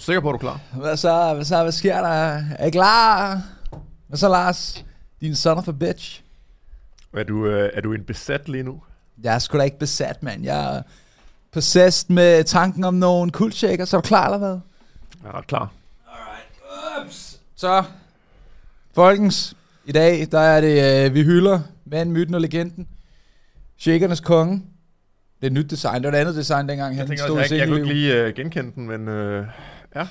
Sikker på, at du er klar? Hvad så? Hvad så? Hvad sker der? Er I klar? Hvad så, Lars? Din son of a bitch. Er du, øh, er du en besat lige nu? Jeg er sgu da ikke besat, mand. Jeg er possessed med tanken om nogle kuldshaker. Så er du klar, eller hvad? Jeg er ret klar. Så, folkens, i dag, der er det, øh, vi hylder manden, myten og legenden. Shakernes konge. Det er et nyt design. Det var et andet design, dengang Jeg han tænker stod også, i jeg, jeg kunne ikke lige øh, genkende den, men øh, ja.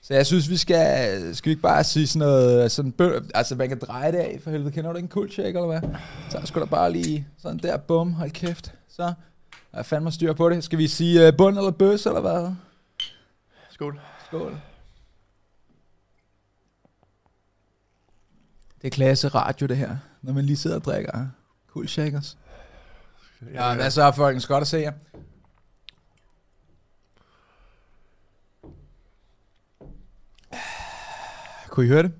Så jeg synes, vi skal, skal vi ikke bare sige sådan noget, sådan bø, altså man kan dreje det af, for helvede, kender du ikke en cool shake, eller hvad? Så skal der bare lige sådan der, bum, hold kæft. Så jeg fandme styr på det. Skal vi sige uh, bund eller bøs, eller hvad? Skål. Skål. Det er klasse radio, det her, når man lige sidder og drikker cool shakers. Ja, hvad så, folkens? Godt at se jer. Kunne I høre det?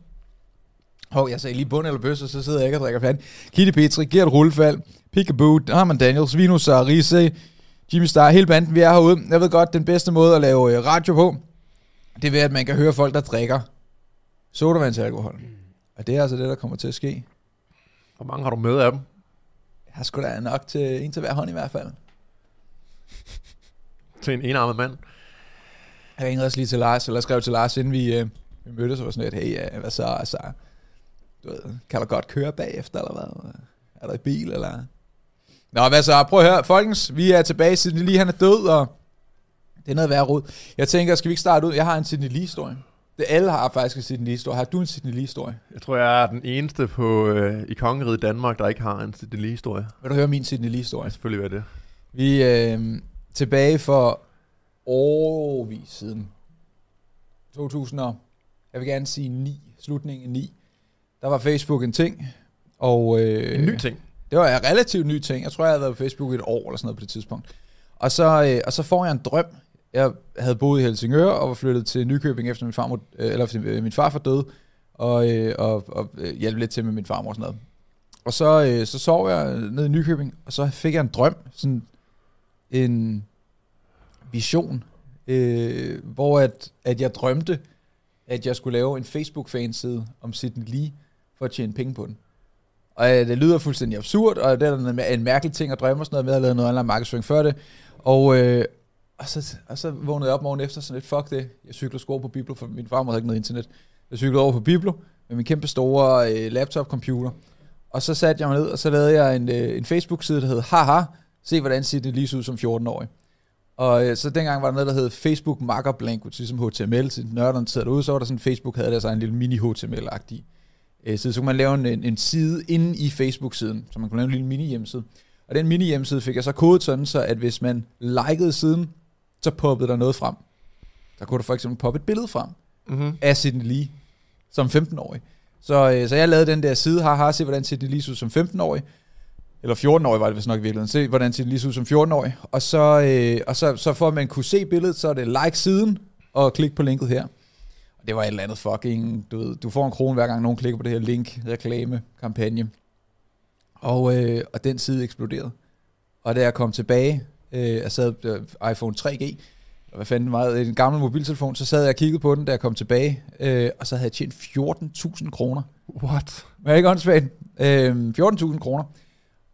Hov, jeg sagde lige bund eller bøs, og så sidder jeg ikke og drikker fand. Kitty Petri, Gert Rullefald, Peekaboo, Harman Daniels, Vinus og Riese, Jimmy Star, hele banden, vi er herude. Jeg ved godt, den bedste måde at lave øh, radio på, det er ved, at man kan høre folk, der drikker sodavandsalkohol. Og det er altså det, der kommer til at ske. Hvor mange har du med af dem? Jeg har sgu da nok til en til hver hånd i hvert fald. Til en enarmet mand? Jeg ringede også lige til Lars, eller skrev til Lars, inden vi, øh, vi mødtes, og var sådan lidt, hey, hvad så, altså, du ved, kan du godt køre bagefter, eller hvad? Er der i bil, eller? Nå, hvad så, prøv at høre, folkens, vi er tilbage, Sidney Lee, han er død, og det er noget værd rod. Jeg tænker, skal vi ikke starte ud? Jeg har en Sidney Lee-historie. Det alle har faktisk en Sidney Lee-historie. Har du en Sidney Lee-historie? Jeg tror, jeg er den eneste på, øh, i kongeriget Danmark, der ikke har en Sidney Lee-historie. Vil du høre min Sidney Lee-historie? Selvfølgelig er det. Vi øh, tilbage for årvis siden. 2000 og, jeg vil gerne sige 9, slutningen af 9. Der var Facebook en ting. Og, øh, En ny ting. Det var en relativt ny ting. Jeg tror, jeg havde været på Facebook i et år eller sådan noget på det tidspunkt. Og så, øh, og så får jeg en drøm. Jeg havde boet i Helsingør og var flyttet til Nykøbing efter min farmor, øh, eller efter øh, min far var død, og, øh, og, og øh, hjalp lidt til med min farmor og sådan noget. Og så, øh, så sov jeg nede i Nykøbing, og så fik jeg en drøm, sådan en vision, øh, hvor at, at jeg drømte, at jeg skulle lave en Facebook-fanside om Sidney Lee, for at tjene penge på den. Og øh, det lyder fuldstændig absurd, og det er en, mærkelig ting at drømme og sådan noget med at lavet noget online markedsføring før det. Og, øh, og, så, og så vågnede jeg op morgen efter sådan lidt, fuck det, jeg cyklede sgu over på Biblo, for min far havde ikke noget internet. Jeg cyklede over på Biblo med min kæmpe store øh, laptop-computer. Og så satte jeg mig ned, og så lavede jeg en, øh, en Facebook-side, der hed Haha, se hvordan Sidney det lige ud som 14-årig. Og øh, så dengang var der noget, der hed Facebook Markup Language, ligesom HTML, så nørderne sidder derude, så var der sådan, Facebook havde der så en lille mini-HTML-agtig øh, side. Så kunne man lave en, en, side inde i Facebook-siden, så man kunne lave en lille mini-hjemmeside. Og den mini-hjemmeside fik jeg så kodet sådan, så at hvis man likede siden, så poppede der noget frem. Der kunne der for eksempel poppe et billede frem Mm-hmm. af Sidney Lee som 15-årig. Så, øh, så jeg lavede den der side, haha, se hvordan Sidney Lee så ud som 15-årig. Eller 14-årig var det vist nok i virkeligheden. Se hvordan Sidney Lee så ud som 14-årig. Og, så, øh, og så, så for at man kunne se billedet, så er det like siden, og klik på linket her. Og det var et eller andet fucking, du ved, du får en krone hver gang nogen klikker på det her link, reklame, kampagne. Og, øh, og den side eksploderede. Og da jeg kom tilbage, øh, jeg sad øh, iPhone 3G, eller hvad fanden var det, en gammel mobiltelefon, så sad jeg og kiggede på den, da jeg kom tilbage, øh, og så havde jeg tjent 14.000 kroner. What? Men ikke åndssvagt. Øh, 14.000 kroner.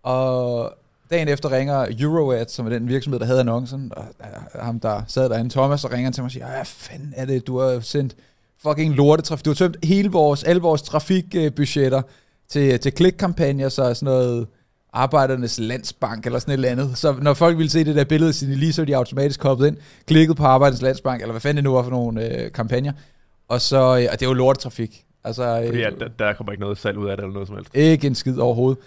Og dagen efter ringer Euroad, som er den virksomhed, der havde annoncen, og øh, ham, der sad derinde, Thomas, og ringer til mig og siger, hvad fanden er det, du har sendt fucking lortetrafik. Du har tømt hele vores, alle vores trafikbudgetter til, til klikkampagner, så sådan noget Arbejdernes Landsbank eller sådan et eller andet. Så når folk ville se det der billede Signe Lee, så de automatisk koppet ind, klikket på Arbejdernes Landsbank, eller hvad fanden det nu var for nogle øh, kampagner. Og så, øh, og det var lortetrafik. Altså, øh, Fordi at, der, der kommer ikke noget salg ud af det, eller noget som helst. ikke en skid overhovedet.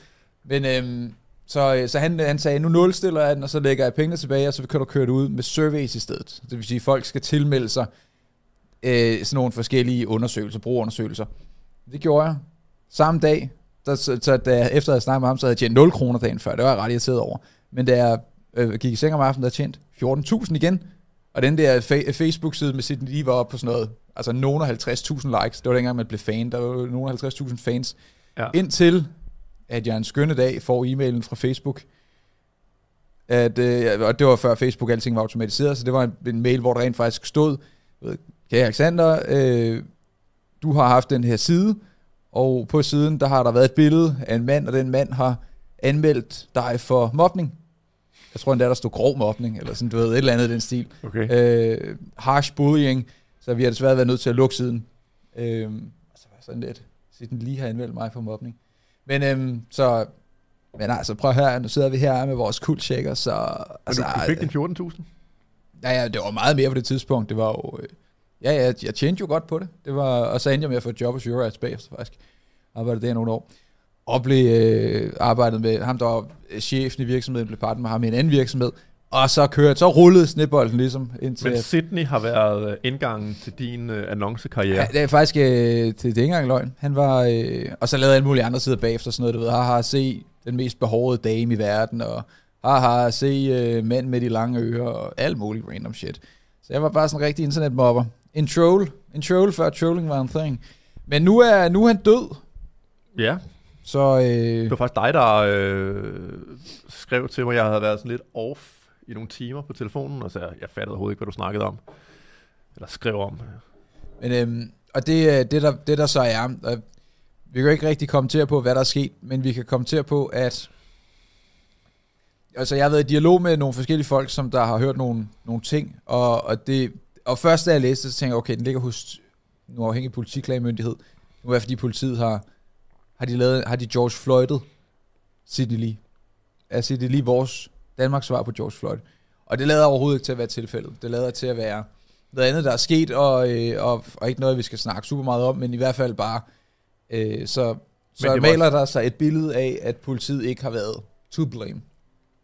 Men øhm, så, øh, så han, han sagde, nu nulstiller jeg den, og så lægger jeg pengene tilbage, og så kan du køre det ud med surveys i stedet. Det vil sige, at folk skal tilmelde sig øh, sådan nogle forskellige undersøgelser, brugerundersøgelser. Det gjorde jeg. Samme dag, der, så, så da jeg, efter at jeg snakkede med ham, så havde jeg tjent 0 kroner dagen før. Det var jeg ret irriteret over. Men da jeg øh, gik i seng om aftenen, der tjent 14.000 igen. Og den der fa- Facebook-side med sit lige var oppe på sådan noget, altså nogen af 50.000 likes. Det var dengang, man blev fan. Der var nogen af 50.000 fans. Ja. Indtil, at jeg en skønne dag får e-mailen fra Facebook, at, øh, og det var før Facebook alting var automatiseret, så det var en, en mail, hvor der rent faktisk stod, okay Alexander, øh, du har haft den her side, og på siden, der har der været et billede af en mand, og den mand har anmeldt dig for mobning. Jeg tror endda, der stod grov mobning, eller sådan, du ved, et eller andet i den stil. Okay. Øh, harsh bullying, så vi har desværre været nødt til at lukke siden. Øh, så var sådan lidt, så den lige har anmeldt mig for mobning. Men øhm, så, men altså prøv her, nu sidder vi her med vores kultchecker, så... Altså, du, du fik din 14.000? Ja, ja, det var meget mere på det tidspunkt. Det var jo... Øh, ja, ja, jeg tjente jo godt på det. det var, og så endte jeg med at få et job hos Euroads bagefter, faktisk. Arbejdede der nogle år. Og blev øh, arbejdet med ham, der var chefen i virksomheden, blev partner med ham i en anden virksomhed. Og så kørte, så rullede snebolden ligesom indtil... Men Sydney har været øh, indgangen til din øh, annoncekarriere. Ja, det er faktisk øh, til det engang løgn. Han var... Øh, og så lavede alle mulige andre sider bagefter, sådan noget, du ved, haha, se den mest behårede dame i verden, og haha, se øh, mænd med de lange ører, og alt muligt random shit. Så jeg var bare sådan en rigtig internetmobber. En troll. En troll, før trolling var en thing. Men nu er, nu er han død. Ja. Så... Øh, det var faktisk dig, der øh, skrev til mig, jeg havde været sådan lidt off i nogle timer på telefonen, og så jeg, fattede overhovedet ikke, hvad du snakkede om. Eller skrev om. Men, øhm, og det, øh, det, der, det der så er, og vi kan ikke rigtig kommentere på, hvad der er sket, men vi kan kommentere på, at altså jeg har været i dialog med nogle forskellige folk, som der har hørt nogle, nogle ting, og, og, det, og først da jeg læste, så tænkte jeg, okay, den ligger hos en uafhængig politiklagemyndighed. Nu er det fordi politiet har, har de, lavet, har de George Floyd'et Sidney Lee. Er Sidney Lee vores Danmarks svar på George Floyd. Og det lader overhovedet ikke til at være tilfældet. Det lader til at være noget andet, der er sket, og, øh, og, og ikke noget, vi skal snakke super meget om, men i hvert fald bare, øh, så, så maler også... der sig et billede af, at politiet ikke har været to blame.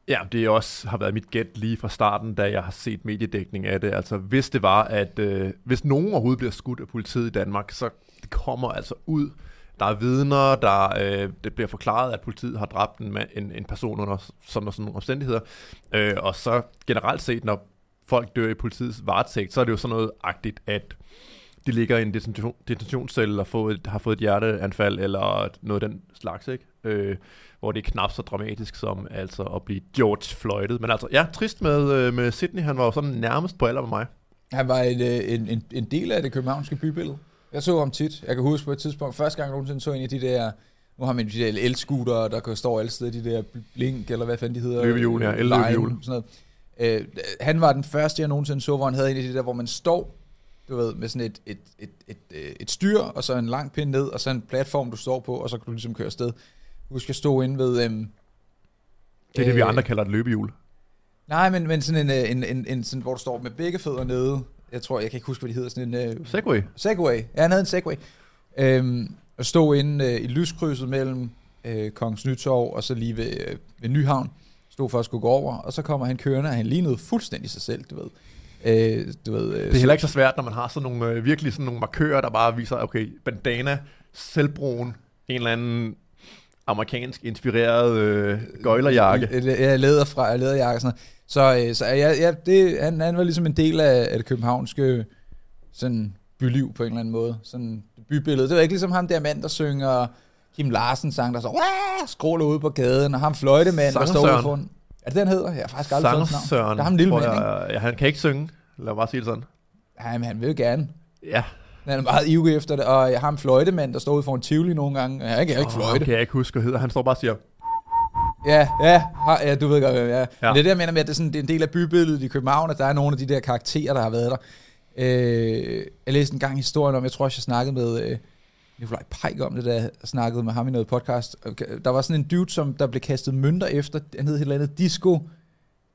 Ja, det også har været mit gæt lige fra starten, da jeg har set mediedækning af det. Altså, hvis det var, at øh, hvis nogen overhovedet bliver skudt af politiet i Danmark, så det kommer altså ud der er vidner, der øh, det bliver forklaret, at politiet har dræbt en, en, en person under sådan, sådan nogle omstændigheder. Øh, og så generelt set, når folk dør i politiets varetægt, så er det jo sådan noget agtigt, at de ligger i en detention, detentionscelle og får et, har fået et hjerteanfald eller noget af den slags, ikke? Øh, hvor det er knap så dramatisk som altså at blive George Floyded. Men altså, ja, trist med, øh, med Sydney, han var jo sådan nærmest på alder med mig. Han var en, øh, en, en, en del af det københavnske bybillede. Jeg så ham tit. Jeg kan huske på et tidspunkt, første gang jeg nogensinde så en af de der, nu har man de der el-scooter, der kan stå alle steder, de der blink, eller hvad fanden de hedder. Løbehjul, ja, el-løbehjul. Sådan noget. Øh, han var den første, jeg nogensinde så, hvor han havde en af de der, hvor man står, du ved, med sådan et, et, et, et, et, et styr, og så en lang pind ned, og så en platform, du står på, og så kan du ligesom køre afsted. Du skal stå inde ved... Øhm, det er det, vi øh, andre kalder et løbehjul. Nej, men, men sådan en, øh, en, en, en sådan, hvor du står med begge fødder nede, jeg tror, jeg kan ikke huske, hvad de hedder. Sådan en, uh, Segway. Segway. Ja, han havde en Segway. Øhm, og stod inde uh, i lyskrydset mellem uh, Kongens Nytorv og så lige ved, uh, ved Nyhavn. Stod for at skulle gå over, og så kommer han kørende, og han lignede fuldstændig sig selv, du ved. Uh, du ved uh, det er heller ikke så svært, når man har sådan nogle, uh, virkelig sådan nogle markører, der bare viser, okay, bandana, selvbroen, en eller anden amerikansk inspireret øh, gøjlerjakke. Ja, læder fra læderjakke og sådan noget. Så, øh, så ja, ja det, han, han var ligesom en del af, af det københavnske sådan, byliv på en eller anden måde. Sådan bybillede. Det var ikke ligesom ham der mand, der synger Kim Larsen sang, der så skråler ud på gaden, og ham fløjtemand, der står ude foran. Er det den hedder? Jeg har faktisk aldrig fået navn. Søren. Der er ham lille mand, ikke? Ja, han kan ikke synge. Lad mig bare sige det sådan. Ja, men han vil gerne. Ja. Han er meget ivrig efter det, og jeg har en fløjtemand, der står ude foran Tivoli nogle gange. Jeg kan ikke oh, fløjte. kan jeg ikke huske, hvad hedder. Han står bare og siger, Ja, ja, ja, du ved godt, ja. ja. Men det er det, jeg mener med, at det er, sådan, det er en del af bybilledet i København, at der er nogle af de der karakterer, der har været der. Øh, jeg læste en gang historien om, jeg tror også, jeg snakkede med øh, Nikolaj Pejk om det, da jeg snakkede med ham i noget podcast. Der var sådan en dude, som der blev kastet mønter efter, han hed et eller andet Disco,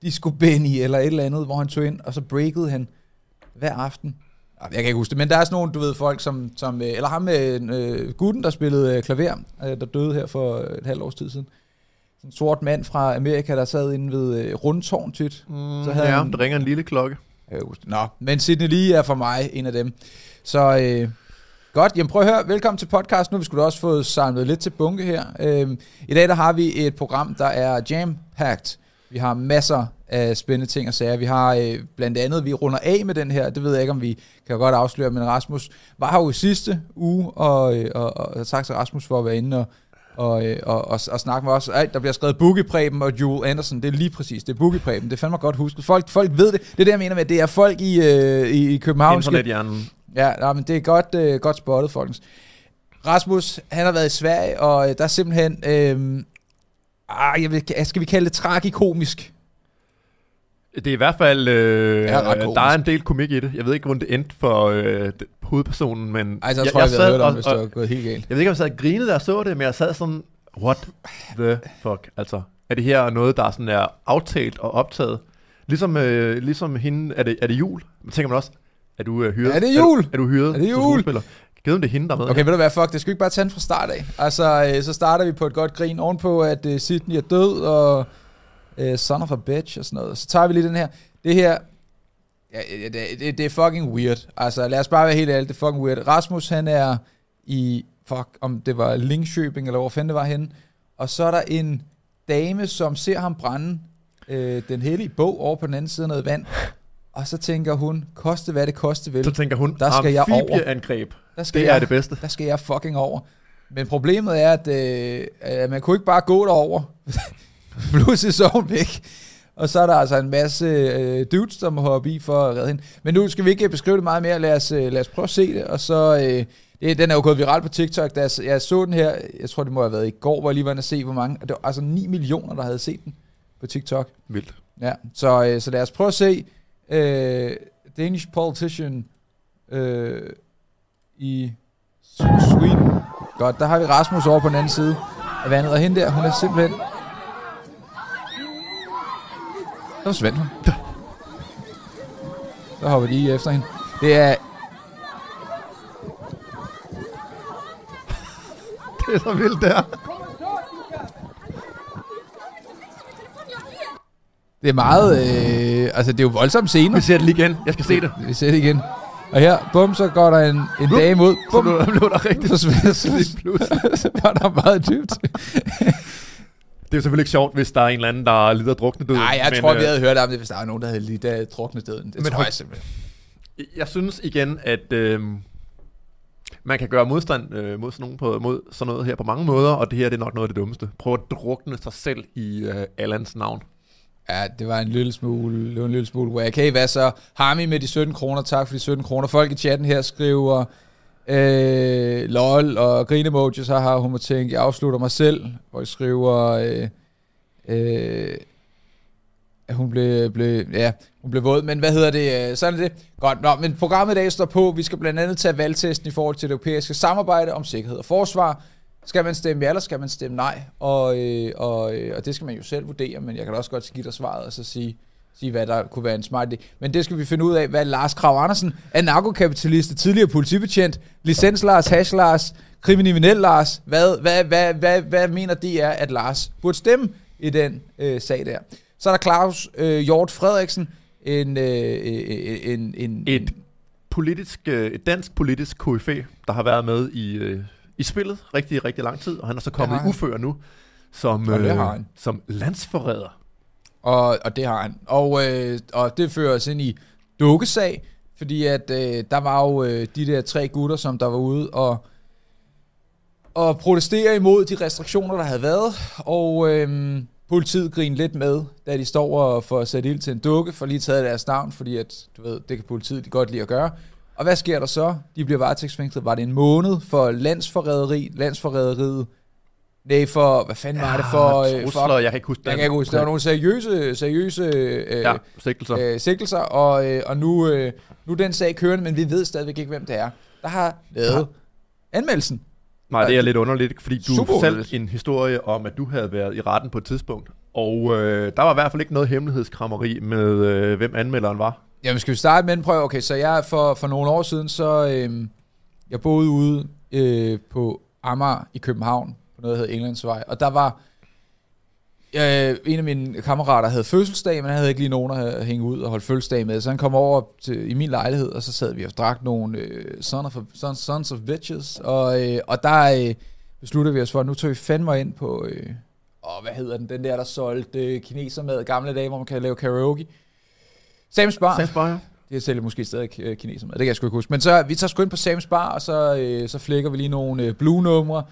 Disco Benny, eller et eller andet, hvor han tog ind, og så breakede han hver aften. Jeg kan ikke huske det, men der er sådan nogle, du ved, folk som, som øh, eller ham med øh, gutten, der spillede øh, klaver, øh, der døde her for et halvt års tid siden en sort mand fra Amerika, der sad inde ved øh, Rundtårn tit. Mm, så havde ja, han, der ringer en lille klokke. Øh, Nå, men Sidney Lee er for mig en af dem. Så øh, godt, jamen prøv at høre, velkommen til podcast. Nu har vi skulle også fået samlet lidt til bunke her. Øh, I dag der har vi et program, der er jam-packed. Vi har masser af spændende ting at sige. Vi har øh, blandt andet, vi runder af med den her, det ved jeg ikke, om vi kan godt afsløre, men Rasmus var her jo i sidste uge, og, øh, og, og, og tak til Rasmus for at være inde og, og, øh, og, og, og snakke med os. Ej, der bliver skrevet Boogie Preben og Joel Anderson. Det er lige præcis, det er Boogie Preben. Det er fandme godt husket. Folk, folk ved det. Det er det, jeg mener med, det er folk i, øh, i, i København. Internethjernen. Ja, nej, men det er godt, øh, godt spottet, folkens. Rasmus, han har været i Sverige, og øh, der er simpelthen... Øh, ah, jeg vil, skal vi kalde det tragikomisk? Det er i hvert fald, øh, ret der er en del komik i det. Jeg ved ikke, hvordan det endte for øh, hovedpersonen, men Ej, så jeg, tror jeg, jeg, jeg sad hørt om, og- hvis det var gået helt galt. Jeg ved ikke, om jeg sad og grinede, da jeg så det, men jeg sad sådan, what the fuck? Altså, er det her noget, der sådan er aftalt og optaget? Ligesom, øh, ligesom hende, er det, er det jul? Men tænker man også, er du øh, hyret? Er det jul? Er du, er du hyret Er det som jul? skuespiller? Givet om det er hende, der er med. Okay, ved du hvad, fuck, det skal vi ikke bare tage den fra start af. Altså, øh, så starter vi på et godt grin ovenpå, at øh, Sydney er død, og øh, son of a bitch og sådan noget. Så tager vi lige den her. Det her, ja, det, det, det er fucking weird. Altså, lad os bare være helt ærlige, det er fucking weird. Rasmus, han er i, fuck, om det var Linkshøbing, eller hvor fanden det var henne. Og så er der en dame, som ser ham brænde øh, den hellige bog over på den anden side af noget vand. Og så tænker hun, koste hvad det koste vil. Så tænker hun, Der skal jeg over. amfibieangreb. Der skal Det jeg, er det bedste. der skal jeg fucking over. Men problemet er, at, øh, at man kunne ikke bare gå derover. Pludselig så hun væk. Og så er der altså en masse øh, dudes, der må hoppe i for at redde hende. Men nu skal vi ikke beskrive det meget mere. Lad os, øh, lad os prøve at se det. Og så, øh, det, den er jo gået viralt på TikTok. Da jeg, jeg så den her, jeg tror det må have været i går, hvor jeg lige var inde og se, hvor mange. Det var altså 9 millioner, der havde set den på TikTok. Vildt. Ja, så, øh, så lad os prøve at se øh, Danish politician øh, i Sweden. Godt, der har vi Rasmus over på den anden side af vandet, og hende der, hun er simpelthen... Så forsvandt hun. Så hopper de lige efter hende. Det er... Det er så vildt, der. Det er meget... Øh, altså, det er jo voldsomme scener. Vi ser det lige igen. Jeg skal se det. Vi ser det igen. Og her, bum, så går der en, en dame ud. Så Bum, blev, blev der rigtig så, så, så, pludselig. så var der meget dybt. Det er jo selvfølgelig ikke sjovt, hvis der er en eller anden, der lider drukne død. Nej, jeg men, tror, øh, vi havde hørt om det, hvis der var nogen, der havde lidt af druknet døden. Det Men tror jeg simpelthen. Jeg synes igen, at øh, man kan gøre modstand øh, mod, sådan nogen på, mod sådan noget her på mange måder, og det her det er nok noget af det dummeste. Prøv at drukne sig selv i øh, Allans navn. Ja, det var en lille smule, det var en lille smule wack. Hey, hvad så? Harmi med de 17 kroner, tak for de 17 kroner. Folk i chatten her skriver, øh, lol og grine så har hun tænkt, jeg afslutter mig selv. Og skriver, øh, øh, at hun blev, blev, ja, hun blev våd, men hvad hedder det? Øh, sådan er det. Godt, nå, men programmet i dag står på. Vi skal blandt andet tage valgtesten i forhold til det europæiske samarbejde om sikkerhed og forsvar. Skal man stemme ja, eller skal man stemme nej? Og, øh, og, øh, og det skal man jo selv vurdere, men jeg kan da også godt give dig svaret og så sige, sige, hvad der kunne være en smart idé. Men det skal vi finde ud af, hvad Lars Krav Andersen, er narkokapitalist, tidligere politibetjent, licens Lars, hash Lars, kriminel Lars, hvad, hvad, hvad, hvad, hvad mener de er, at Lars burde stemme i den øh, sag der? Så er der Claus øh, Hjort Frederiksen, en, øh, en, en, Et politisk, øh, et dansk politisk KFA, der har været med i, øh, i spillet rigtig, rigtig lang tid, og han er så kommet i ufør nu, som, øh, som landsforræder. Og, og det har han. Og, øh, og det fører os ind i dukkesag, fordi at øh, der var jo øh, de der tre gutter, som der var ude og, og protestere imod de restriktioner, der havde været. Og øh, politiet griner lidt med, da de står og får sat ild til en dukke, for lige taget deres navn, fordi at, du ved, det kan politiet godt lide at gøre. Og hvad sker der så? De bliver varetægtsfængslet. Var det en måned for landsforræderi? Landsforræderiet? Nej, for... Hvad fanden var det for... øh, trusler, for jeg kan ikke huske jeg kan ikke huske, der var nogle seriøse, seriøse øh, Ja, sigtelser. øh, sigtelser, og, øh, og nu, øh, nu er den sag kørende, men vi ved stadigvæk ikke, hvem det er, der har lavet anmeldelsen. Nej, det er lidt underligt, fordi du Super selv underligt. en historie om, at du havde været i retten på et tidspunkt. Og øh, der var i hvert fald ikke noget hemmelighedskrammeri med, øh, hvem anmelderen var. Jamen, skal vi starte med en prøve? Okay, så jeg for, for nogle år siden, så øh, jeg boede ude øh, på Amager i København, på noget, der hedder Englandsvej, og der var øh, en af mine kammerater havde fødselsdag, men han havde ikke lige nogen at hænge ud og holde fødselsdag med, så han kom over til, i min lejlighed, og så sad vi og drak nogle øh, son of, sons, sons of bitches, og, øh, og der øh, besluttede vi os for, at nu tog vi fandme ind på, øh, åh, hvad hedder den, den der, der solgte øh, kineser med gamle dage, hvor man kan lave karaoke. Sam's Bar. Sam's Bar, ja. Det sælger måske stadig øh, kineser med. Det kan jeg sgu ikke huske. Men så, vi tager sgu ind på Sam's Bar, og så, øh, så flækker vi lige nogle øh, blue-numre.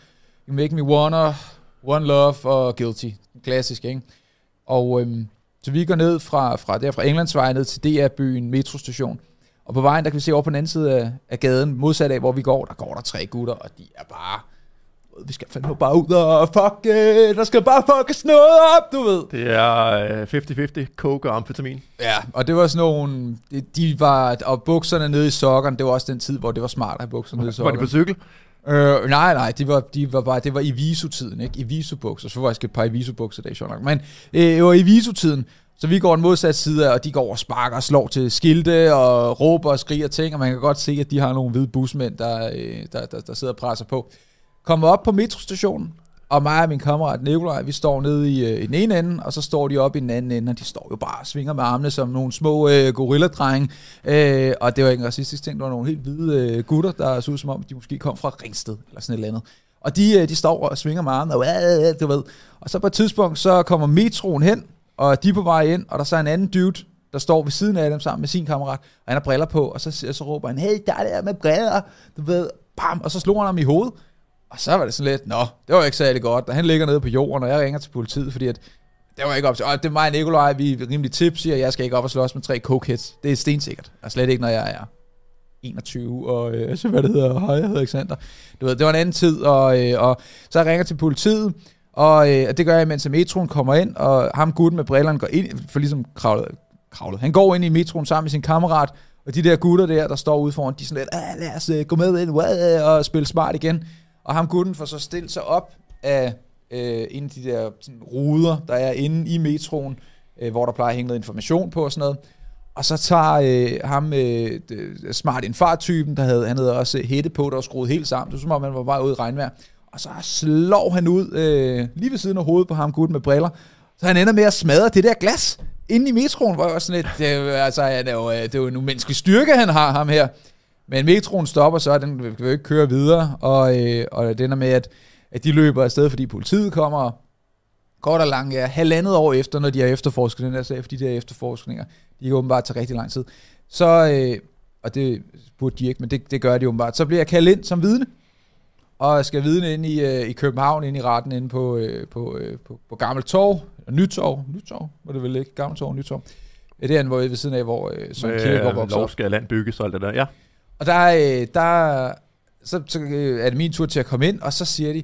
You Make Me Wanna, One Love og Guilty. Klassisk, ikke? Og øhm, så vi går ned fra, fra, der fra Englandsvej ned til DR-byen metrostation. Og på vejen, der kan vi se over på den anden side af, af gaden, modsat af, hvor vi går, der går der tre gutter, og de er bare vi skal fandme bare ud og fuck, øh, der skal bare fuckes noget op, du ved. Det er øh, 50-50, coke og amfetamin. Ja, og det var sådan nogle, de, var, og bukserne nede i sokkerne, det var også den tid, hvor det var smart at have bukserne nede i Var de sokkerne. på cykel? Øh, nej, nej, de var, de var bare, det var i visotiden, ikke? I visubukser. Så var faktisk et par i visubukser, det er sjovt nok. Men øh, det var i visotiden, så vi går en modsat side af, og de går og sparker og slår til skilte og råber og skriger ting, og man kan godt se, at de har nogle hvide busmænd, der, øh, der, der, der sidder og presser på. Kommer op på metrostationen, og mig og min kammerat Nikolaj, vi står nede i, øh, i den ene ende, og så står de op i den anden ende, og de står jo bare og svinger med armene som nogle små øh, gorilladrenge. Øh, og det var ikke en racistisk ting, det var nogle helt hvide øh, gutter, der så ud som om, de måske kom fra Ringsted, eller sådan et eller andet. Og de, øh, de står og svinger med armene, og, øh, øh, øh du ved. og så på et tidspunkt, så kommer metroen hen, og de er på vej ind, og der er så en anden dude, der står ved siden af dem sammen med sin kammerat, og han har briller på, og så, så råber han, hey, der er der med briller, du ved, bam, og så slår han ham i hovedet. Og så var det sådan lidt, nå, det var ikke særlig godt, og han ligger nede på jorden, og jeg ringer til politiet, fordi at, det var ikke op til, og det er mig og Nikolaj, vi er rimelig tips, og jeg skal ikke op og slås med tre cokeheads. Det er stensikkert, og slet ikke, når jeg er 21, og øh, så hvad det hedder, hej, jeg hedder Alexander. Du ved, det var en anden tid, og, øh, og så jeg ringer til politiet, og, øh, og det gør jeg, mens metroen kommer ind, og ham gutten med brillerne går ind, for ligesom kravlet, kravlet. Han går ind i metroen sammen med sin kammerat, og de der gutter der, der står ude foran, de er sådan lidt, ah, lad os øh, gå med ind, wow, og spille smart igen. Og ham gutten får så stillet sig op af øh, en af de der sådan, ruder, der er inde i metroen, øh, hvor der plejer at hænge noget information på og sådan noget. Og så tager øh, ham, øh, det- smart infartypen, der havde, han havde også hætte på, der var skruet helt sammen. Det var som om, han var bare ude i regnvejr. Og så slår han ud øh, lige ved siden af hovedet på ham gutten med briller. Så han ender med at smadre det der glas inde i metroen, hvor jeg var sådan lidt, det, altså, han er jo, altså, øh, det er jo en umenneskelig styrke, han har, ham her. Men metroen stopper så, den vil jo ikke køre videre, og, øh, og det ender med, at, at de løber afsted, fordi politiet kommer, kort og langt er halvandet år efter, når de har efterforsket den der sag, fordi de der efterforskninger, de kan åbenbart tage rigtig lang tid. Så, øh, og det burde de ikke, men det, det gør de åbenbart. Så bliver jeg kaldt ind som vidne, og skal vidne ind i, øh, i København, ind i retten, inde på, øh, på, øh, på, på Gammel Torv, Nytorv, Nytorv, var det vel ikke, Gammel Torv, Nytorv. Det er den, hvor ved siden af, hvor øh, Søren Kierkegaard Med voksede op. lov skal land bygges og alt det der. Ja. Og der, øh, der så, så øh, er det min tur til at komme ind, og så siger de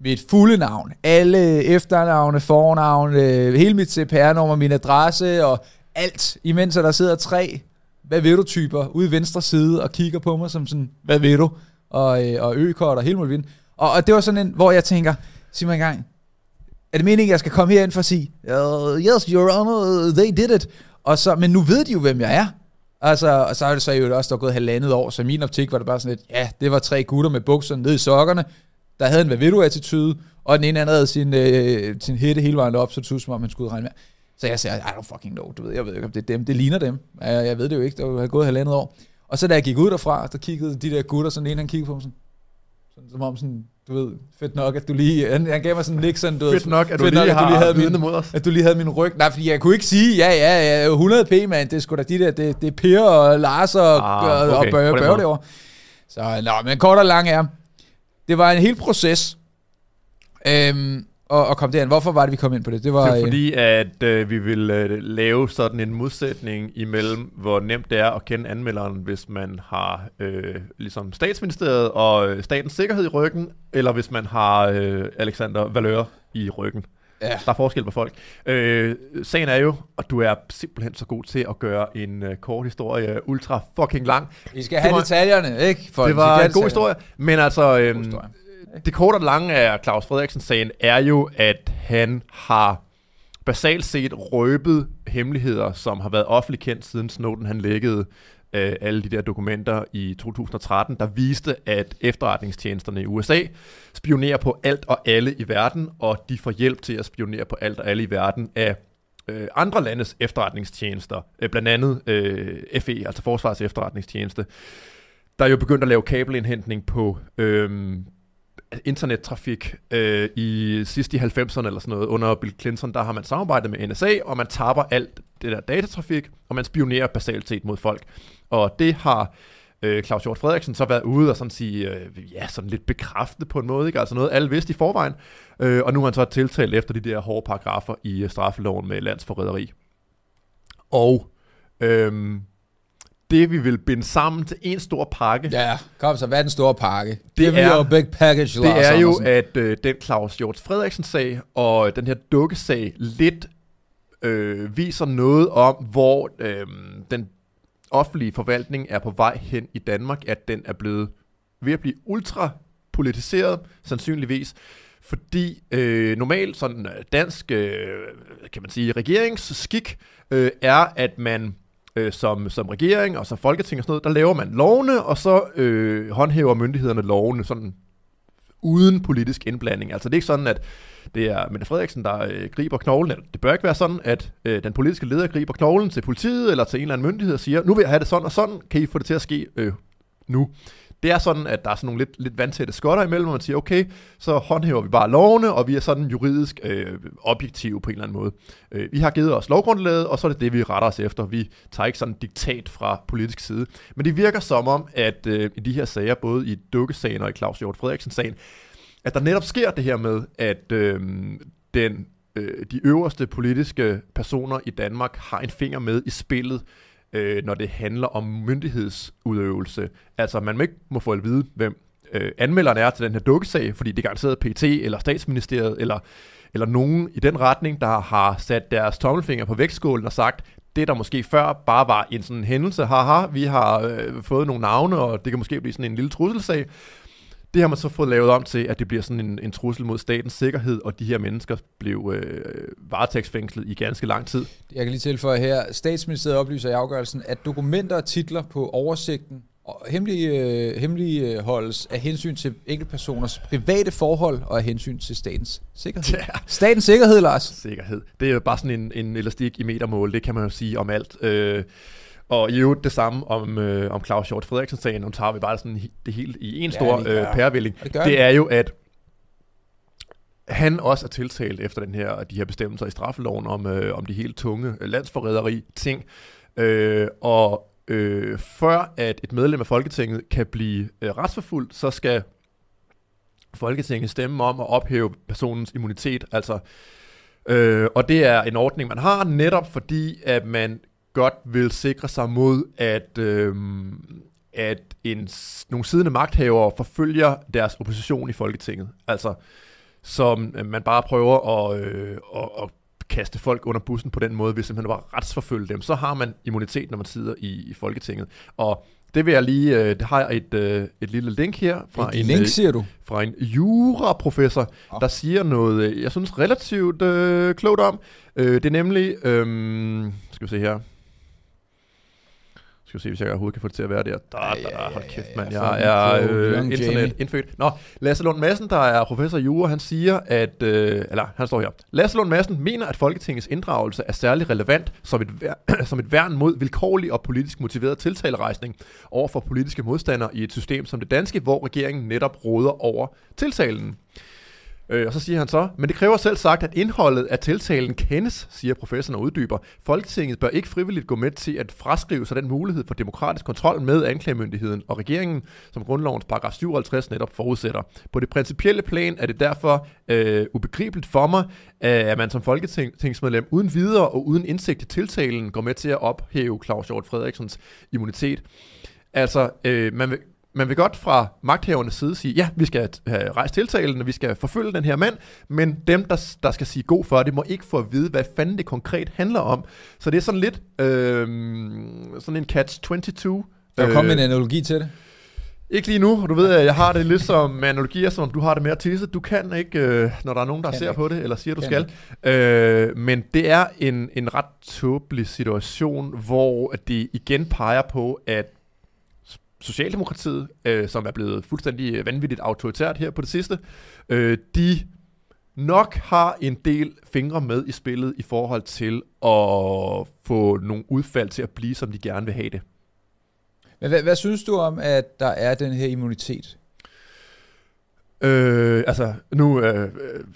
mit fulde navn, alle efternavne, fornavne, øh, hele mit CPR-nummer, min adresse og alt, imens der sidder tre, hvad ved du typer, ude i venstre side og kigger på mig som sådan, hvad ved du, og, øh, og økort og hele muligheden. Og, og det var sådan en, hvor jeg tænker, sig mig engang, er det meningen, at jeg skal komme herind for at sige, uh, yes, your honor, they did it. Og så, men nu ved de jo, hvem jeg er. Altså, og så er det så jo også, der er gået halvandet år, så i min optik var det bare sådan lidt, ja, det var tre gutter med bukserne ned i sokkerne, der havde en hvad ved du attitude, og den ene anden havde sin, øh, sin hætte hele vejen op, så det ud som om, han skulle regne med. Så jeg sagde, I don't fucking know, du ved, jeg ved ikke, om det er dem, det ligner dem. Jeg, jeg ved det jo ikke, der var gået halvandet år. Og så da jeg gik ud derfra, der kiggede de der gutter, sådan en han kiggede på mig sådan, sådan, som om sådan, du ved, fedt nok, at du lige, han, han gav mig sådan en nik, sådan, du ved, Fedt nok, at du fedt lige nok, har lige havde min, mod os. at du lige havde min ryg. Nej, fordi jeg kunne ikke sige, ja, ja, ja, 100 p, mand, det er sgu da de der, det, det er Per og Lars og, Ah, okay, og Børge, Børge derovre. Så, nå, men kort og lang er, det var en hel proces, øhm, at, at komme derind. Hvorfor var det, vi kom ind på det? Det var, Det er øh, fordi, at øh, vi vil øh, lave sådan en modsætning imellem, hvor nemt det er at kende anmelderen, hvis man har øh, ligesom statsministeriet og øh, statens sikkerhed i ryggen, eller hvis man har øh, Alexander Valør i ryggen. Ja. Der er forskel på folk. Øh, sagen er jo, og du er simpelthen så god til at gøre en øh, kort historie ultra fucking lang. vi skal have var- detaljerne, ikke? For det var en god historie, men altså... God Øh, det korte og lange af Claus Frederiksen-sagen er jo, at han har basalt set røbet hemmeligheder, som har været offentligt kendt siden Snowden han lækkede øh, alle de der dokumenter i 2013, der viste, at efterretningstjenesterne i USA spionerer på alt og alle i verden, og de får hjælp til at spionere på alt og alle i verden af øh, andre landes efterretningstjenester, øh, blandt andet øh, FE, altså Forsvarets efterretningstjeneste, der er jo begyndt at lave kabelindhentning på øh, internettrafik øh, i sidst i 90'erne eller sådan noget. Under Bill Clinton, der har man samarbejdet med NSA, og man tapper alt det der datatrafik, og man spionerer basalt set mod folk. Og det har øh, Claus Hjort Frederiksen så været ude og sådan sige, øh, ja, sådan lidt bekræftet på en måde, ikke? Altså noget, alle vidste i forvejen. Øh, og nu har han så tiltalt efter de der hårde paragrafer i straffeloven med landsforræderi. Og øhm, det, vi vil binde sammen til en stor pakke, Ja, kom så, hvad er den store pakke? Det Give er- big package, det Lars er jo, at øh, den Claus Hjort Frederiksen-sag og den her dukkesag lidt øh, viser noget om, hvor øh, den offentlige forvaltning er på vej hen i Danmark, at den er blevet ved at blive ultra politiseret, sandsynligvis, fordi øh, normalt sådan øh, dansk, øh, kan man sige, regeringsskik øh, er, at man øh, som, som regering og som folketing og sådan noget, der laver man lovene, og så øh, håndhæver myndighederne lovene sådan uden politisk indblanding. Altså det er ikke sådan, at det er Mette Frederiksen, der øh, griber knoglen. Eller Det bør ikke være sådan, at øh, den politiske leder griber knoglen til politiet eller til en eller anden myndighed og siger, nu vil jeg have det sådan og sådan, kan I få det til at ske øh, nu? Det er sådan, at der er sådan nogle lidt, lidt vandtætte skotter imellem, hvor man siger, okay, så håndhæver vi bare lovene, og vi er sådan juridisk øh, objektive på en eller anden måde. Øh, vi har givet os lovgrundlaget, og så er det det, vi retter os efter. Vi tager ikke sådan diktat fra politisk side. Men det virker som om, at øh, i de her sager, både i Dukkesagen og i Claus Hjort Frederiksen-sagen, at der netop sker det her med, at øh, den, øh, de øverste politiske personer i Danmark har en finger med i spillet, øh, når det handler om myndighedsudøvelse. Altså, man må ikke må få at vide, hvem øh, anmelderen er til den her dukkesag, fordi det er garanteret PT eller statsministeriet eller, eller nogen i den retning, der har sat deres tommelfinger på vægtskålen og sagt, det der måske før bare var en sådan hændelse, haha, vi har øh, fået nogle navne, og det kan måske blive sådan en lille trusselsag, det har man så fået lavet om til, at det bliver sådan en, en trussel mod statens sikkerhed, og de her mennesker blev øh, varetægtsfængslet i ganske lang tid. Jeg kan lige tilføje her, statsministeriet oplyser i afgørelsen, at dokumenter og titler på oversigten og hemmelige, øh, hemmelige holdes af hensyn til enkeltpersoners private forhold og af hensyn til statens sikkerhed. Ja. Statens sikkerhed, Lars. Sikkerhed. Det er jo bare sådan en, en elastik i metermål, det kan man jo sige om alt. Øh, og i øvrigt det samme om, øh, om Claus Hjort Frederiksen-sagen, nu tager vi bare sådan det hele i en stor ja, øh, pærevælling. det Det er jo, at han også er tiltalt efter den her, de her bestemmelser i straffeloven om, øh, om de helt tunge øh, landsforræderi ting. Øh, og øh, før at et medlem af Folketinget kan blive øh, retsforfulgt, så skal Folketinget stemme om at ophæve personens immunitet. Altså, øh, og det er en ordning, man har netop fordi, at man godt vil sikre sig mod, at, øh, at en, nogle siddende magthavere forfølger deres opposition i Folketinget. Altså, som øh, man bare prøver at, øh, at, at kaste folk under bussen på den måde, hvis simpelthen bare retsforfølge dem, så har man immunitet, når man sidder i, i Folketinget. Og det vil jeg lige, øh, det har jeg et, øh, et lille link her fra Et en, link, øh, siger du? fra en juraprofessor, Nå. der siger noget, øh, jeg synes relativt øh, klogt om. Øh, det er nemlig, øh, skal vi se her, skal vi se, hvis jeg overhovedet kan få det til at være der. Da, da, da, hold kæft, mand. ja, Jeg er øh, internet indfødt. Nå, Lasse Lund Madsen, der er professor i jura, han siger, at, øh, eller han står her, Lasse Lund Madsen mener, at Folketingets inddragelse er særlig relevant som et, vær- som et værn mod vilkårlig og politisk motiveret tiltalerejsning over for politiske modstandere i et system som det danske, hvor regeringen netop råder over tiltalen. Øh, og så siger han så, men det kræver selv sagt, at indholdet af tiltalen kendes, siger professoren og uddyber. Folketinget bør ikke frivilligt gå med til at fraskrive sig den mulighed for demokratisk kontrol med anklagemyndigheden og regeringen, som grundlovens paragraf 57 netop forudsætter. På det principielle plan er det derfor øh, ubegribeligt for mig, øh, at man som folketingsmedlem uden videre og uden indsigt i tiltalen går med til at ophæve Claus Hjort Frederiksens immunitet. Altså, øh, man vil, man vil godt fra magthavernes side sige, ja, vi skal have rejst tiltalen, og vi skal forfølge den her mand, men dem, der, der skal sige god for det, må ikke få at vide, hvad fanden det konkret handler om. Så det er sådan lidt øh, sådan en catch-22. Der er kommet en analogi til det. Ikke lige nu, du ved, at jeg har det lidt som analogier, som du har det med at tisse. Du kan ikke, øh, når der er nogen, der Kan ser ikke. på det, eller siger, du Kan skal. Øh, men det er en, en ret tåbelig situation, hvor det igen peger på, at Socialdemokratiet, øh, som er blevet fuldstændig vanvittigt autoritært her på det sidste, øh, de nok har en del fingre med i spillet i forhold til at få nogle udfald til at blive, som de gerne vil have det. Men hvad, hvad synes du om, at der er den her immunitet? Øh, altså, nu, øh, øh,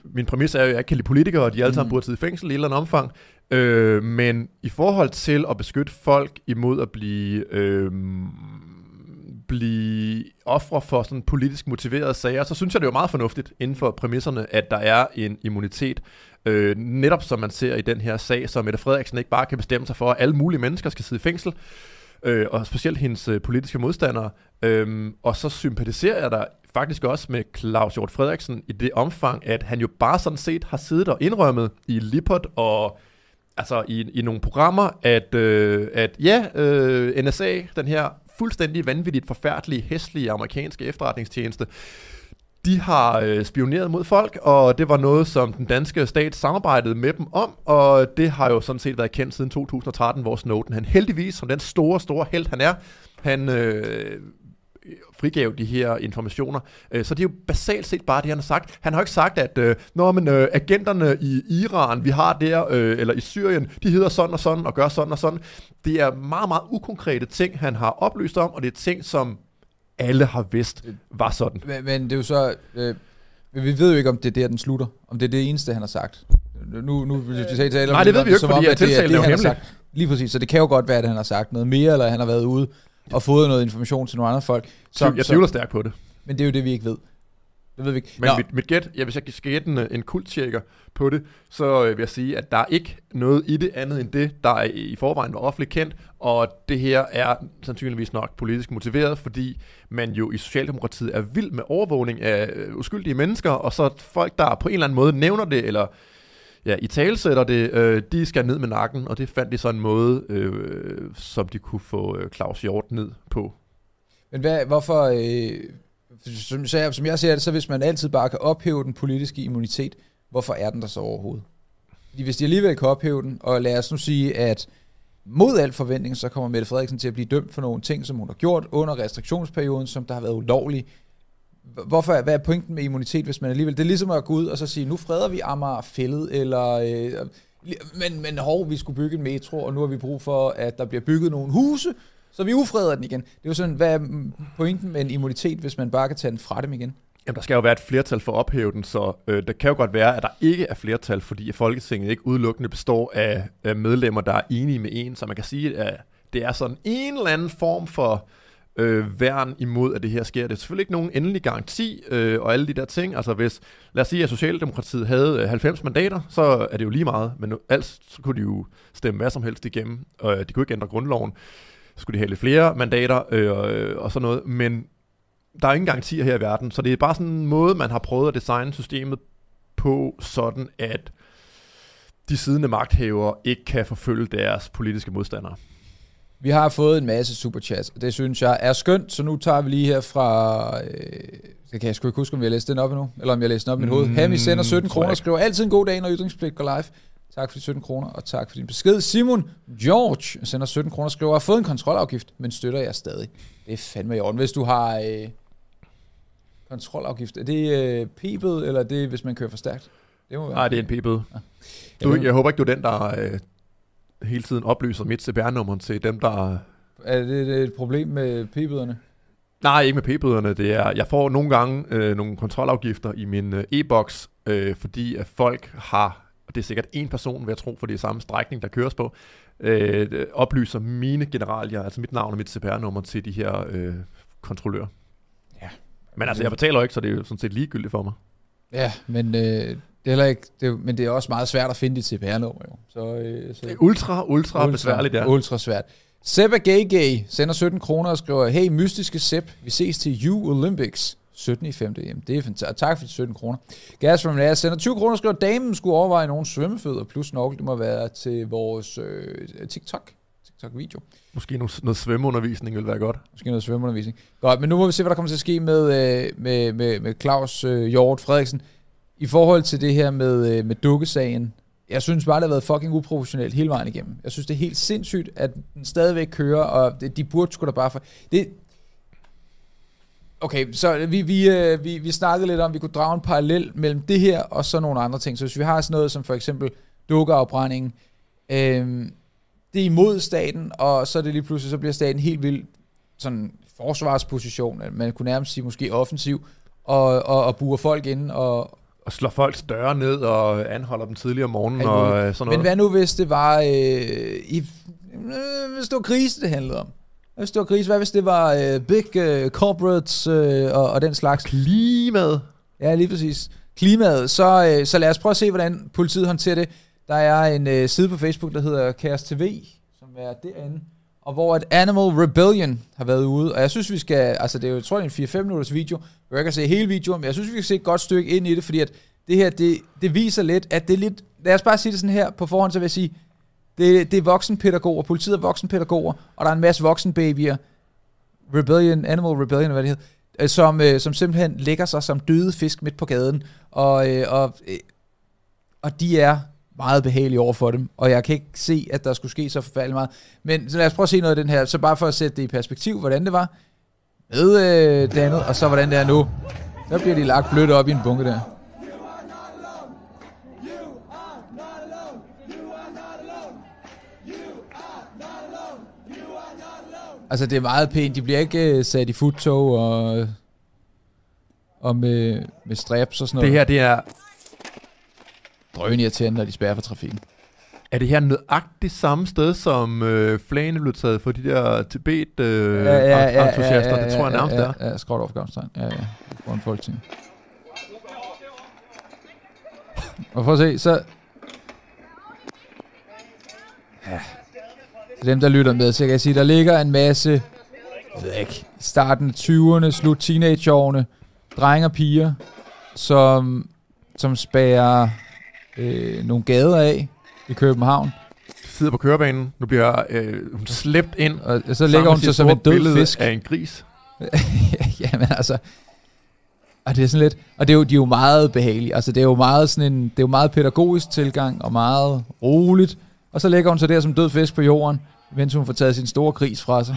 min præmis er jo, at jeg ikke kan lide politikere, og de alle sammen Mm. burde sidde i fængsel i et eller andet omfang. Øh, men i forhold til at beskytte folk imod at blive, øh, blive ofre for sådan politisk motiverede sager, så synes jeg, det er jo meget fornuftigt inden for præmisserne, at der er en immunitet. Øh, netop som man ser i den her sag, så Mette Frederiksen ikke bare kan bestemme sig for, at alle mulige mennesker skal sidde i fængsel. øh, og specielt hendes øh, politiske modstandere. Øhm, og så sympatiserer jeg der faktisk også med Claus Hjort Frederiksen i det omfang, at han jo bare sådan set har siddet og indrømmet i Lippert og altså i, i nogle programmer, at, øh, at ja, øh, NSA, den her fuldstændig vanvittigt forfærdelige, hæslige amerikanske efterretningstjeneste, de har øh, spioneret mod folk, og det var noget, som den danske stat samarbejdede med dem om, og det har jo sådan set været kendt siden 2013, hvor Snowden, han heldigvis, som den store, store held han er, han øh, frigav de her informationer. Øh, så det er jo basalt set bare det, han har sagt. Han har jo ikke sagt, at øh, når man, øh, agenterne i Iran, vi har der, øh, eller i Syrien, de hedder sådan og sådan, og gør sådan og sådan. Det er meget, meget ukonkrete ting, han har oplyst om, og det er ting, som alle har vidst var sådan. Men, men det er jo så... Øh, vi ved jo ikke, om det er der, den slutter. Om det er det eneste, han har sagt. Nu, nu vil jeg sige til Nej, det ved vi jo ikke, fordi at det er, det, han har sagt. Lige præcis, så det kan jo godt være, at han har sagt noget mere, eller han har været ude og fået noget information til nogle andre folk. Som, jeg tvivler stærkt på det. Men det er jo det, vi ikke ved. Det ved vi ikke. Men mit, mit gæt, ja, hvis jeg skal gætte en, en kulttjekker på det, så øh, vil jeg sige, at der er ikke noget i det andet end det, der er i forvejen var offentligt kendt, og det her er sandsynligvis nok politisk motiveret, fordi man jo i Socialdemokratiet er vild med overvågning af øh, uskyldige mennesker, og så folk, der på en eller anden måde nævner det, eller ja, i talsætter det, øh, de skal ned med nakken, og det fandt de så en måde, øh, som de kunne få øh, Claus Hjort ned på. Men hvad, hvorfor, øh, som, så som jeg ser det, så hvis man altid bare kan ophæve den politiske immunitet, hvorfor er den der så overhovedet? Fordi hvis de alligevel kan ophæve den, og lad os nu sige, at mod al forventning, så kommer Mette Frederiksen til at blive dømt for nogle ting, som hun har gjort under restriktionsperioden, som der har været ulovlige. Hvorfor, hvad er pointen med immunitet, hvis man alligevel... Det er ligesom at gå ud og så sige, nu freder vi Amager fældet, eller... Øh, men, men hov, vi skulle bygge en metro, og nu har vi brug for, at der bliver bygget nogle huse, så vi ufreder den igen. Det er jo sådan, hvad er pointen med en immunitet, hvis man bare kan tage den fra dem igen? Jamen, der skal jo være et flertal for at ophæve den, så øh, det kan jo godt være, at der ikke er flertal, fordi Folketinget ikke udelukkende består af, af medlemmer, der er enige med en, så man kan sige, at det er sådan en eller anden form for øh, værn imod, at det her sker. Det er selvfølgelig ikke nogen endelig garanti øh, og alle de der ting. Altså hvis, lad os sige, at Socialdemokratiet havde øh, 90 mandater, så er det jo lige meget, men ellers så kunne de jo stemme hvad som helst igennem, og øh, de kunne ikke ændre grundloven. Så skulle de have lidt flere mandater øh, øh, og sådan noget, men der er ingen garantier her i verden, så det er bare sådan en måde, man har prøvet at designe systemet på, sådan at de siddende magthavere ikke kan forfølge deres politiske modstandere. Vi har fået en masse superchats, og det synes jeg er skønt, så nu tager vi lige her fra... Øh, det kan jeg sgu ikke huske, om vi har læst den op endnu, eller om jeg har læst den op i mit hoved. Mm, Hami sender 17 kroner og skriver altid en god dag, når ytringspligt går live. Tak for de 17 kroner, og tak for din besked. Simon George sender 17 kroner og skriver, har fået en kontrolafgift, men støtter jeg stadig. Det er fandme i orden. Hvis du har øh, kontrolafgift, er det øh, p-bøde, eller er det, hvis man kører for stærkt? Det må være. Nej, det er en p-bøde. Ja. Du, jeg håber ikke, du er den, der øh, hele tiden oplyser mit CPR-nummer til dem, der... Er det, et problem med p-bøderne? Nej, ikke med p-bøderne. Det er, jeg får nogle gange øh, nogle kontrolafgifter i min øh, e-boks, øh, fordi at folk har og det er sikkert en person, vil jeg tro, for det er samme strækning, der køres på, øh, oplyser mine generalier, altså mit navn og mit CPR-nummer til de her øh, kontrollører. Ja. Men altså, jeg betaler ikke, så det er jo sådan set ligegyldigt for mig. Ja, men øh, det er heller ikke, det, men det er også meget svært at finde dit CPR-nummer jo. Så, øh, så, det er ultra, ultra, ultra besværligt, ja. Ultra svært. Seb Gay Gay sender 17 kroner og skriver, hey mystiske Seb, vi ses til U Olympics. 17 i 5. Jamen, det er fantastisk. Tak for de 17 kroner. Gas from Lea sender 20 kroner og skriver, damen skulle overveje nogle svømmefødder plus snorkel. Det må være til vores øh, TikTok. TikTok-video. Måske noget, noget svømmeundervisning vil være godt. Måske noget svømmeundervisning. Godt, men nu må vi se, hvad der kommer til at ske med, øh, med, med, med Claus øh, Hjort Frederiksen. I forhold til det her med, øh, med dukkesagen, jeg synes bare, det har været fucking uprofessionelt hele vejen igennem. Jeg synes, det er helt sindssygt, at den stadigvæk kører, og det, de burde sgu da bare for... Det, Okay, så vi, vi, øh, vi, vi snakkede lidt om, at vi kunne drage en parallel mellem det her og så nogle andre ting. Så hvis vi har sådan noget som for eksempel dukkeafbrændingen, øh, det er imod staten, og så er det lige pludselig, så bliver staten helt vildt sådan forsvarsposition, man kunne nærmest sige måske offensiv, og, og, og burer folk ind og, og slår folks døre ned og anholder dem tidligere om morgenen og øh, sådan noget. Men hvad nu, hvis det var, øh, i, øh, hvis det var krise, det handlede om? Hvis det var krise, hvad hvis det var uh, big uh, corporates uh, og, og den slags? Klimaet. Ja, lige præcis. Klimaet. Så, uh, så lad os prøve at se, hvordan politiet håndterer det. Der er en uh, side på Facebook, der hedder Kaos TV, som er derinde og hvor et Animal Rebellion har været ude, og jeg synes, vi skal, altså det er jo, jeg tror, det er en 4-5 minutters video, jeg kan se hele videoen, men jeg synes, vi kan se et godt stykke ind i det, fordi at det her, det, det viser lidt, at det er lidt, lad os bare sige det sådan her på forhånd, så vil jeg sige, det, det er voksenpædagoger, politiet er voksenpædagoger, og der er en masse voksenbabyer, Rebellion, Animal Rebellion, hvad det hedder, øh, som, øh, som simpelthen lægger sig som døde fisk midt på gaden, og, øh, og, øh, og de er meget behagelige over for dem, og jeg kan ikke se, at der skulle ske så forfærdeligt meget. Men så lad os prøve at se noget af den her, så bare for at sætte det i perspektiv, hvordan det var med øh, det andet, og så hvordan det er nu. Så bliver de lagt blødt op i en bunke der. Altså, det er meget pænt. De bliver ikke uh, sat i futtog og, og med, med straps og sådan noget. Det her, det er... Drøn irriterende, når de spærrer for trafikken. Er det her nøjagtigt samme sted, som øh, flagene blev taget for de der Tibet øh, Ja, ja, ja, ja, ja, det tror jeg nærmest ja, er. Ja, ja skråt over Gavnstegn. Ja, ja. Foran folketing. Og for at se, så... Ja. Til dem, der lytter med, så kan jeg sige, der ligger en masse... Jeg ved ikke, starten af 20'erne, slut teenageårene, drenge og piger, som, som spærer øh, nogle gader af i København. Sidder på kørebanen. Nu bliver øh, hun slæbt ind. Og så lægger hun sig som en død fisk. af en gris. Jamen altså, og det er sådan lidt, og det er jo, de er jo meget behagelige, altså det er jo meget sådan en, det er jo meget pædagogisk tilgang, og meget roligt, og så lægger hun sig der som død fisk på jorden, mens hun får taget sin store gris fra sig.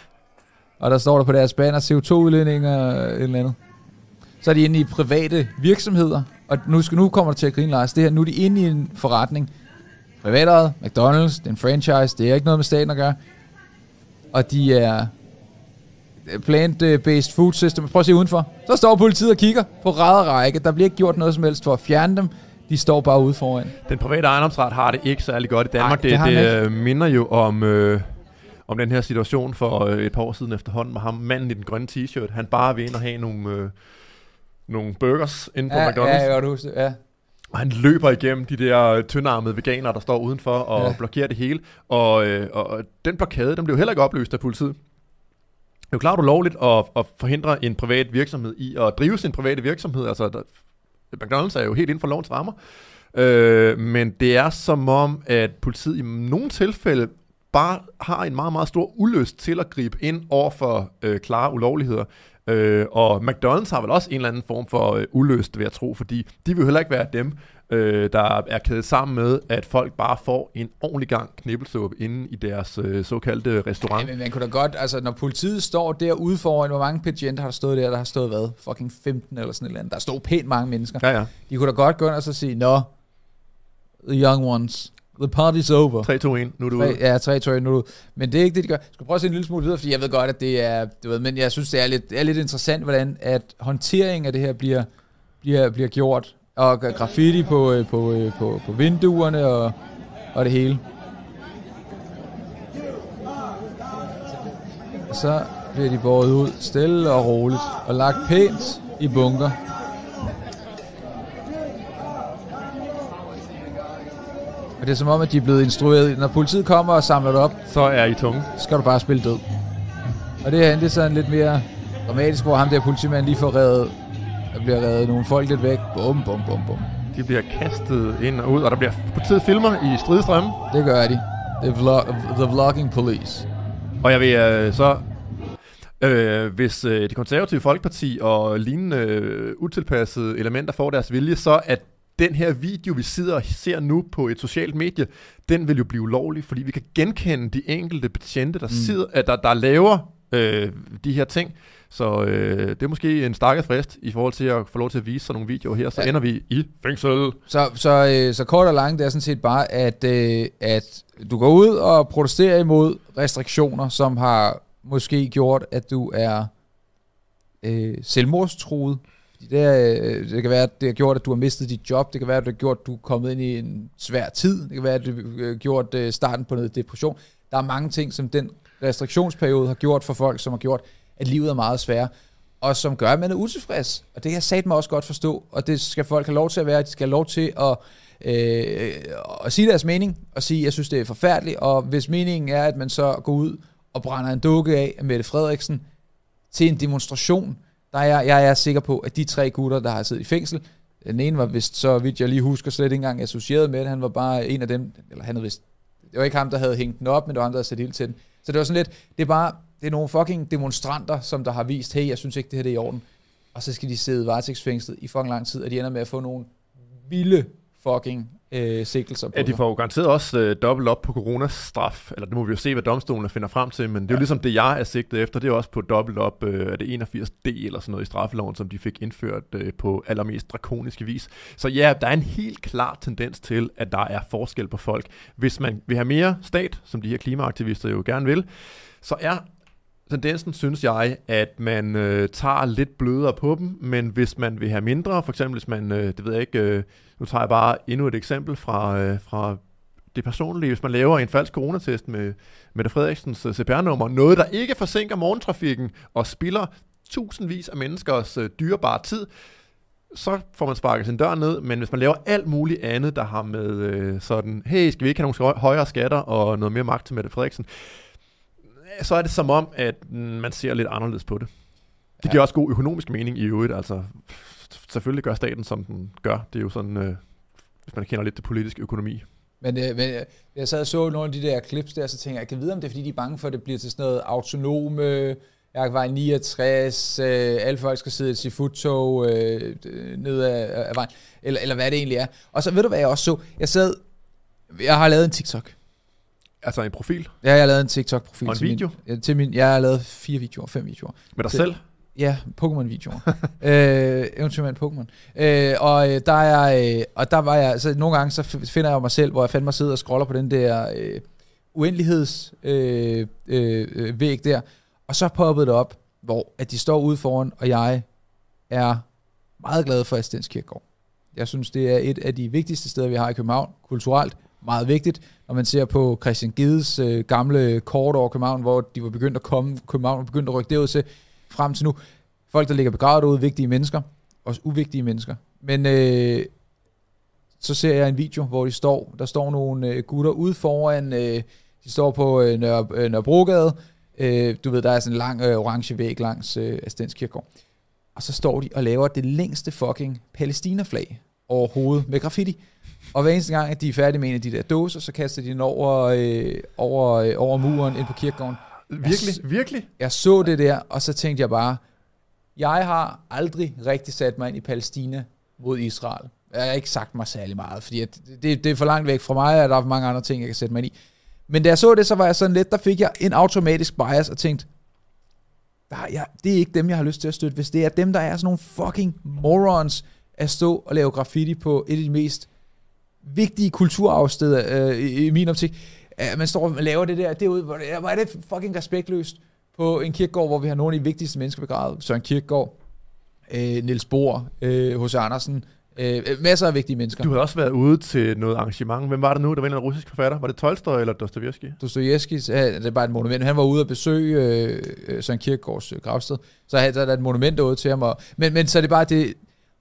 og der står der på deres banner CO2-udledning og et eller andet. Så er de inde i private virksomheder, og nu, skal, nu kommer der til at grine, Lars, det her, nu er de inde i en forretning, privatejet, McDonald's, det er en franchise, det er ikke noget med staten at gøre, og de er plant-based food system. Prøv at se udenfor. Så står politiet og kigger på ræd række. Der bliver ikke gjort noget som helst for at fjerne dem. De står bare ude foran. Den private ejendomsret har det ikke særlig godt i Danmark. Nej, det det det, det minder jo om, øh, om den her situation for øh, et par år siden efterhånden med ham, manden i den grønne t-shirt. Han bare vil ind og have nogle, øh, nogle burgers inde på Ja, McDonald's. ja, jeg kan godt huske det. Ja. Og han løber igennem de der tyndarmede veganere, der står udenfor og Ja. blokerer det hele. Og, øh, og den blokade, den blev heller ikke opløst af politiet. Det er jo klart ulovligt at, at forhindre en privat virksomhed i at drive sin private virksomhed. Altså, der, McDonald's er jo helt inden for lovens rammer. Øh, men det er som om, at politiet i nogle tilfælde bare har en meget, meget stor ulyst til at gribe ind over for øh, klare ulovligheder. Øh, og McDonald's har vel også en eller anden form for øh, ulyst, vil jeg tro, fordi de vil heller ikke være dem, øh, der er kædet sammen med, at folk bare får en ordentlig gang knibbelsuppe inde i deres øh, såkaldte restaurant. Men man kunne da godt, altså når politiet står derude foran, hvor mange patienter har der stået der, der har stået hvad? Fucking 15 eller sådan et eller andet. Der stod pænt mange mennesker. Ja, ja. De kunne da godt gå ind og så sige, Nå, the young ones, the party's over. 3, 2, 1, nu er du ude. Tre, ja, 3 2 nu. er du- Men det er ikke det, de gør. Jeg skal prøve at se en lille smule videre, fordi jeg ved godt, at det er... Du ved, men jeg synes, det er lidt, det er lidt interessant, hvordan at håndteringen af det her bliver, bliver, bliver gjort. Og graffiti på, øh, på, øh, på, på vinduerne og, og det hele. Og så bliver de båret ud stille og roligt og lagt pænt i bunker. Og det er som om, at de er blevet instrueret. Når politiet kommer og samler det op, Så er I tunge. så skal du bare spille død. Og det her det er sådan lidt mere dramatisk, hvor ham der politimand lige får reddet, der bliver reddet nogle folk lidt væk. Bum, bum, bum, bum. De bliver kastet ind og ud, og der bliver politiet filmer i stridestrømme. Det gør de. The, vlog, the vlogging police. Og jeg vil øh, så, øh, hvis øh, det konservative Folkeparti og lignende øh, utilpassede elementer får deres vilje, så at den her video, vi sidder og ser nu på et socialt medie, den vil jo blive ulovlig, fordi vi kan genkende de enkelte betjente, der, mm. sidder, øh, der, der laver øh, de her ting. Så øh, det er måske en stakkels frist i forhold til at få lov til at vise sådan nogle videoer her, så ja. ender vi i fængsel. Så, så, øh, så kort og langt, det er sådan set bare, at, øh, at du går ud og protesterer imod restriktioner, som har måske gjort, at du er øh, selvmordstruet. Det, er, øh, det kan være, at det har gjort, at du har mistet dit job. Det kan være, at det har gjort, at du er kommet ind i en svær tid. Det kan være, at det har gjort øh, starten på noget depression. Der er mange ting, som den restriktionsperiode har gjort for folk, som har gjort, at livet er meget sværere, og som gør, at man er utilfreds. Og det kan jeg satme også godt forstå, og det skal folk have lov til at være. De skal have lov til at øh, at sige deres mening, og sige, jeg synes, det er forfærdeligt, og hvis meningen er, at man så går ud og brænder en dukke af Mette Frederiksen til en demonstration, der er jeg er sikker på, at de tre gutter, der har siddet i fængsel, øh, den ene var vist, så vidt jeg lige husker, slet ikke engang associeret med det. Han var bare en af dem, eller han havde vist, det var ikke ham, der havde hængt den op, men det var ham, der havde sat ild til den. Så det var sådan lidt, det er bare, det er nogle fucking demonstranter, som der har vist, hey, jeg synes ikke, det her det er i orden. Og så skal de sidde varetægtsfængslet i fucking lang tid, og de ender med at få nogle vilde fucking øh, sigtelser på Ja, de får jo garanteret også øh, dobbelt op på coronastraf, eller det må vi jo se, hvad domstolen finder frem til, men det er jo ligesom det, jeg er sigtet efter, det er også på dobbelt op, øh, er det 81D eller sådan noget i straffeloven, som de fik indført øh, på allermest drakoniske vis. Så ja, der er en helt klar tendens til, at der er forskel på folk. Hvis man vil have mere stat, som de her klimaaktivister jo gerne vil, så er tendensen, synes jeg, at man øh, tager lidt blødere på dem, men hvis man vil have mindre, for eksempel hvis man, øh, det ved jeg ikke, øh, nu tager jeg bare endnu et eksempel fra, øh, fra det personlige, hvis man laver en falsk coronatest med Mette Frederiksens øh, CPR-nummer, noget der ikke forsinker morgentrafikken og spilder tusindvis af menneskers øh, dyrebare tid, så får man sparket sin dør ned, men hvis man laver alt muligt andet, der har med øh, sådan, hey, skal vi ikke have nogle højere skatter og noget mere magt til Mette Frederiksen, så er det som om, at man ser lidt anderledes på det. Det giver ja. også god økonomisk mening i øvrigt. Altså, selvfølgelig gør staten, som den gør. Det er jo sådan, øh, hvis man kender lidt til politisk økonomi. Men, øh, men øh, jeg sad og så nogle af de der clips der, så tænker jeg, jeg kan vide, om det er, fordi de er bange for, at det bliver til sådan noget autonome, jeg var i 69, øh, alle folk skal sidde i sit futtog øh, ned af, af vejen, eller, eller hvad det egentlig er. Og så ved du, hvad jeg også så? Jeg sad, jeg har lavet en TikTok, Altså en profil? Ja, jeg har lavet en TikTok-profil. Og en til video? Min, til min, jeg har lavet fire videoer, fem videoer. Med dig til, selv? Ja, Pokémon-videoer. øh, eventuelt en Pokémon. Øh, og, øh, der er, øh, og der var jeg, så nogle gange så finder jeg mig selv, hvor jeg fandme sidder og scroller på den der øh, uendelighedsvæg øh, øh, væg der. Og så poppede det op, hvor at de står ude foran, og jeg er meget glad for Astens Kirkegård. Jeg synes, det er et af de vigtigste steder, vi har i København, kulturelt, meget vigtigt, når man ser på Christian Gides øh, gamle kort over København, hvor de var begyndt at komme, København var begyndt at rykke derud til, frem til nu. Folk, der ligger begravet derude, vigtige mennesker, også uvigtige mennesker. Men øh, så ser jeg en video, hvor de står, der står nogle øh, gutter ude foran, øh, de står på øh, Nørre, øh, Nørrebrogade, øh, du ved, der er sådan en lang øh, orange væg langs øh, Astens Kirkegård. Og så står de og laver det længste fucking Palæstina-flag overhovedet med graffiti. Og hver eneste gang, at de er færdige med en af de der dåser, så kaster de den over, øh, over, øh, over muren ind på kirkegården. Virkelig? Jeg, Virkelig? Jeg så det der, og så tænkte jeg bare, jeg har aldrig rigtig sat mig ind i Palæstina mod Israel. Jeg har ikke sagt mig særlig meget, fordi at det, det er for langt væk fra mig, og der er mange andre ting, jeg kan sætte mig ind i. Men da jeg så det, så var jeg sådan lidt, der fik jeg en automatisk bias og tænkte, der, ja, det er ikke dem, jeg har lyst til at støtte. Hvis det er dem, der er sådan nogle fucking morons at stå og lave graffiti på et af de mest vigtige kulturafsteder øh, i, i min optik. At man står og laver det der derude, hvor, hvor er det fucking respektløst på en kirkegård, hvor vi har nogle af de vigtigste mennesker begravet. Søren Kirkegaard, øh, Niels Bohr, øh, H.C. Andersen, øh, masser af vigtige mennesker. Du har også været ude til noget arrangement. Hvem var det nu, der var en russisk forfatter? Var det Tolstoy eller Dostojevski? Dostojevski, ja, det er bare et monument. Han var ude at besøge øh, Søren Kierkegaards øh, gravsted, så der er et monument derude til ham. Og, men, men så er det bare det,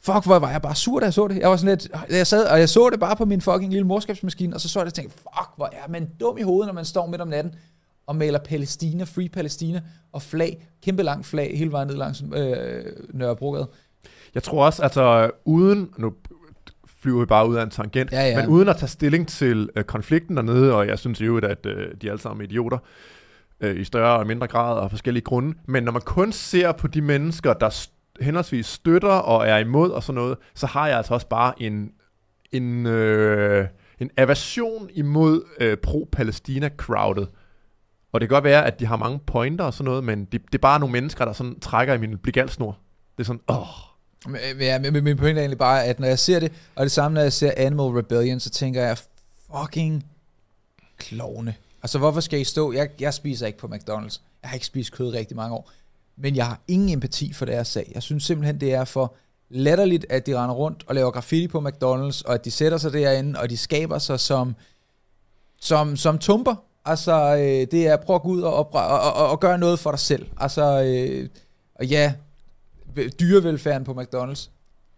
Fuck, hvor var jeg bare sur, da jeg så det. Jeg var sådan lidt, jeg sad, og jeg så det bare på min fucking lille morskabsmaskine, og så så jeg det og tænkte, fuck, hvor er man dum i hovedet, når man står midt om natten og maler Palæstina, Free Palæstina, og flag, kæmpe lang flag, hele vejen ned langs øh, Nørrebrogade. Jeg tror også, altså uden, nu flyver vi bare ud af en tangent, ja, ja. men uden at tage stilling til øh, konflikten dernede, og jeg synes jo, at øh, de er alle sammen idioter, øh, i større og mindre grad og forskellige grunde, men når man kun ser på de mennesker, der henholdsvis støtter og er imod og sådan noget, så har jeg altså også bare en, en, øh, en aversion imod øh, pro-Palæstina-crowdet. Og det kan godt være, at de har mange pointer og sådan noget, men det, det er bare nogle mennesker, der sådan trækker i min bligalsnor. Det er sådan, åh. Men, øh, ja, men min pointe er egentlig bare, at når jeg ser det, og det samme når jeg ser Animal Rebellion, så tænker jeg, fucking klovne. Altså, hvorfor skal I stå? Jeg, jeg spiser ikke på McDonald's. Jeg har ikke spist kød rigtig mange år men jeg har ingen empati for deres sag. Jeg synes simpelthen, det er for latterligt, at de render rundt og laver graffiti på McDonald's, og at de sætter sig derinde, og de skaber sig som, som, som tumper. Altså, øh, det er prøv at gå ud og, og, og, og, og gøre noget for dig selv. Altså, øh, og ja, dyrevelfærden på McDonald's,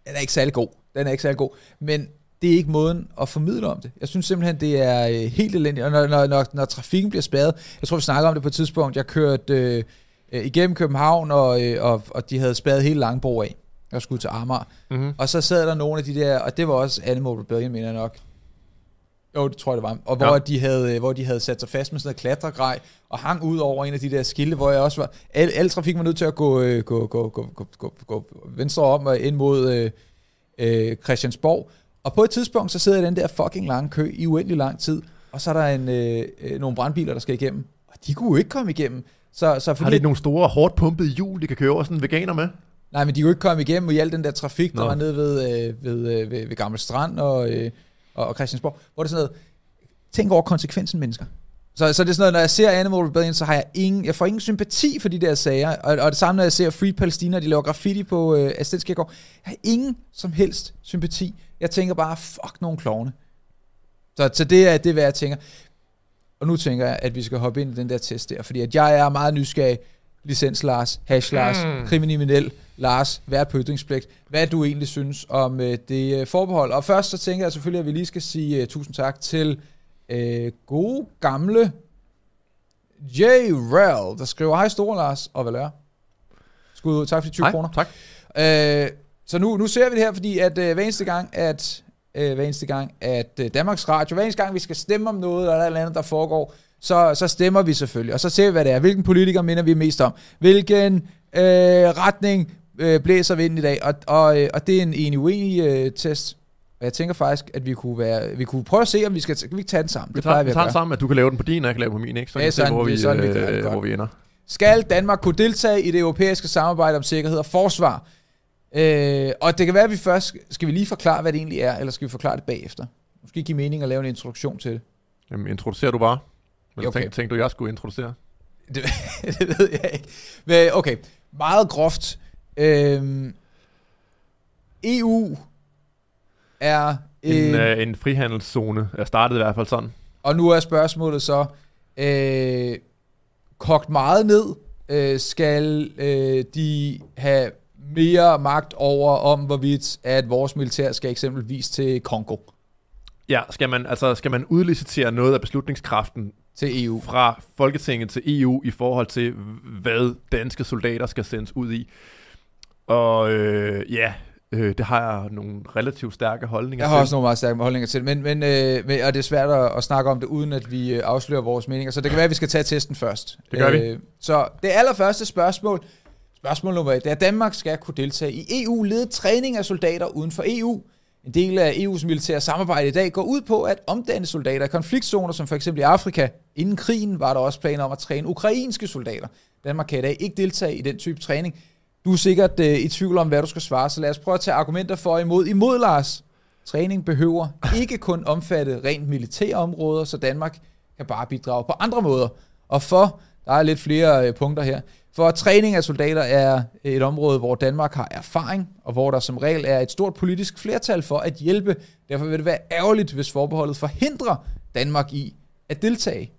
den er ikke særlig god. Den er ikke særlig god. Men det er ikke måden at formidle om det. Jeg synes simpelthen, det er øh, helt elendigt. Og når, når, når, når trafikken bliver spadet, jeg tror, vi snakker om det på et tidspunkt, jeg kørte øh, øh, igennem København, og, øh, og, og de havde spærret hele Langborg af. Jeg skulle til Amager. Mm-hmm. Og så sad der nogle af de der, og det var også Animal Rebellion, mener jeg nok. Jo, det tror jeg, det var. Og hvor, Ja. de havde, øh, hvor de havde sat sig fast med sådan noget klatregrej, og hang ud over en af de der skilte, hvor jeg også var... Al, al trafik var nødt til at gå, øh, gå, gå, gå, gå, gå, gå venstre om og ind mod øh, øh, Christiansborg. Og på et tidspunkt, så sidder jeg i den der fucking lange kø i uendelig lang tid, og så er der en, øh, øh, nogle brandbiler, der skal igennem. Og de kunne jo ikke komme igennem. Så, så Har fordi, de ikke nogle store, hårdt pumpede hjul, de kan køre over sådan en veganer med? Nej, men de kunne ikke komme igennem i al den der trafik, der Nå. var nede ved, øh, ved, øh, ved, ved Gamle Strand og, øh, og, Christiansborg. Hvor det er sådan noget, tænk over konsekvensen, mennesker. Så, så det er sådan noget, når jeg ser Animal Rebellion, så har jeg ingen, jeg får ingen sympati for de der sager. Og, og det samme, når jeg ser Free Palestina, de laver graffiti på øh, Astens. Jeg har ingen som helst sympati. Jeg tænker bare, fuck nogle klovne. Så, så det er det, hvad jeg tænker. Og nu tænker jeg, at vi skal hoppe ind i den der test der, fordi at jeg er meget nysgerrig. Licens Lars, Hash Lars, Mm. kriminel Lars, vært på ytringspligt. Hvad du egentlig synes om øh, det øh, forbehold. Og først så tænker jeg selvfølgelig, at vi lige skal sige uh, tusind tak til øh, gode gamle J. Rell, der skriver, hej store Lars og Valør. Skud ud, tak for de 20 Hej, kroner. tak. Øh, så nu, nu ser vi det her, fordi at øh, hver eneste gang, at øh, hver eneste gang, at øh, Danmarks Radio, hver eneste gang, vi skal stemme om noget, eller er andet, der foregår, så, så stemmer vi selvfølgelig, og så ser vi, hvad det er. Hvilken politiker minder vi mest om? Hvilken øh, retning øh, blæser vinden i dag? Og, og, øh, og det er en enig-uenig øh, test. Og jeg tænker faktisk, at vi kunne, være, vi kunne prøve at se, om vi skal kan vi ikke tage den sammen. Vi Det tager, vi vi at tager den sammen, at du kan lave den på din, og jeg kan lave den på min, ikke? Så Ja, kan vi se, sådan- hvor det vi, sådan, vi det øh, hvor vi ender. Skal Danmark kunne deltage i det europæiske samarbejde om sikkerhed og forsvar? Øh, og det kan være, at vi først skal vi lige forklare, hvad det egentlig er, eller skal vi forklare det bagefter? Måske give mening at lave en introduktion til det. Jamen, introducerer du bare? Eller Okay. tænkte, tænkte du, jeg skulle introducere? Det, det ved jeg ikke. Men, okay, meget groft. Øhm, EU er En, en, øh, en frihandelszone. Jeg startede i hvert fald sådan. og nu er spørgsmålet så, øh, kogt meget ned, øh, skal øh, de have mere magt over, om hvorvidt at vores militær skal eksempelvis til Kongo, Ja, skal man, altså, skal man udlicitere noget af beslutningskraften til EU. fra Folketinget til EU i forhold til, hvad danske soldater skal sendes ud i? Og øh, ja, øh, det har jeg nogle relativt stærke holdninger Jeg har til. også nogle meget stærke holdninger til men, men, øh, men, og det er svært at, at snakke om det, uden at vi øh, afslører vores meninger. Så det kan være, at vi skal tage testen først. Det gør vi. Øh, så det allerførste spørgsmål, spørgsmål nummer et, det er, Danmark skal kunne deltage i EU-ledet træning af soldater uden for EU. En del af EU's militære samarbejde i dag går ud på at omdanne soldater i konfliktzoner, som for eksempel i Afrika. Inden krigen var der også planer om at træne ukrainske soldater. Danmark kan i dag ikke deltage i den type træning. Du er sikkert øh, i tvivl om, hvad du skal svare, så lad os prøve at tage argumenter for og imod. Imod, Lars. Træning behøver ikke kun omfatte rent militære områder, så Danmark kan bare bidrage på andre måder. Og for, der er lidt flere øh, punkter her, for træning af soldater er et område, hvor Danmark har erfaring, og hvor der som regel er et stort politisk flertal for at hjælpe. Derfor vil det være ærgerligt, hvis forbeholdet forhindrer Danmark i at deltage.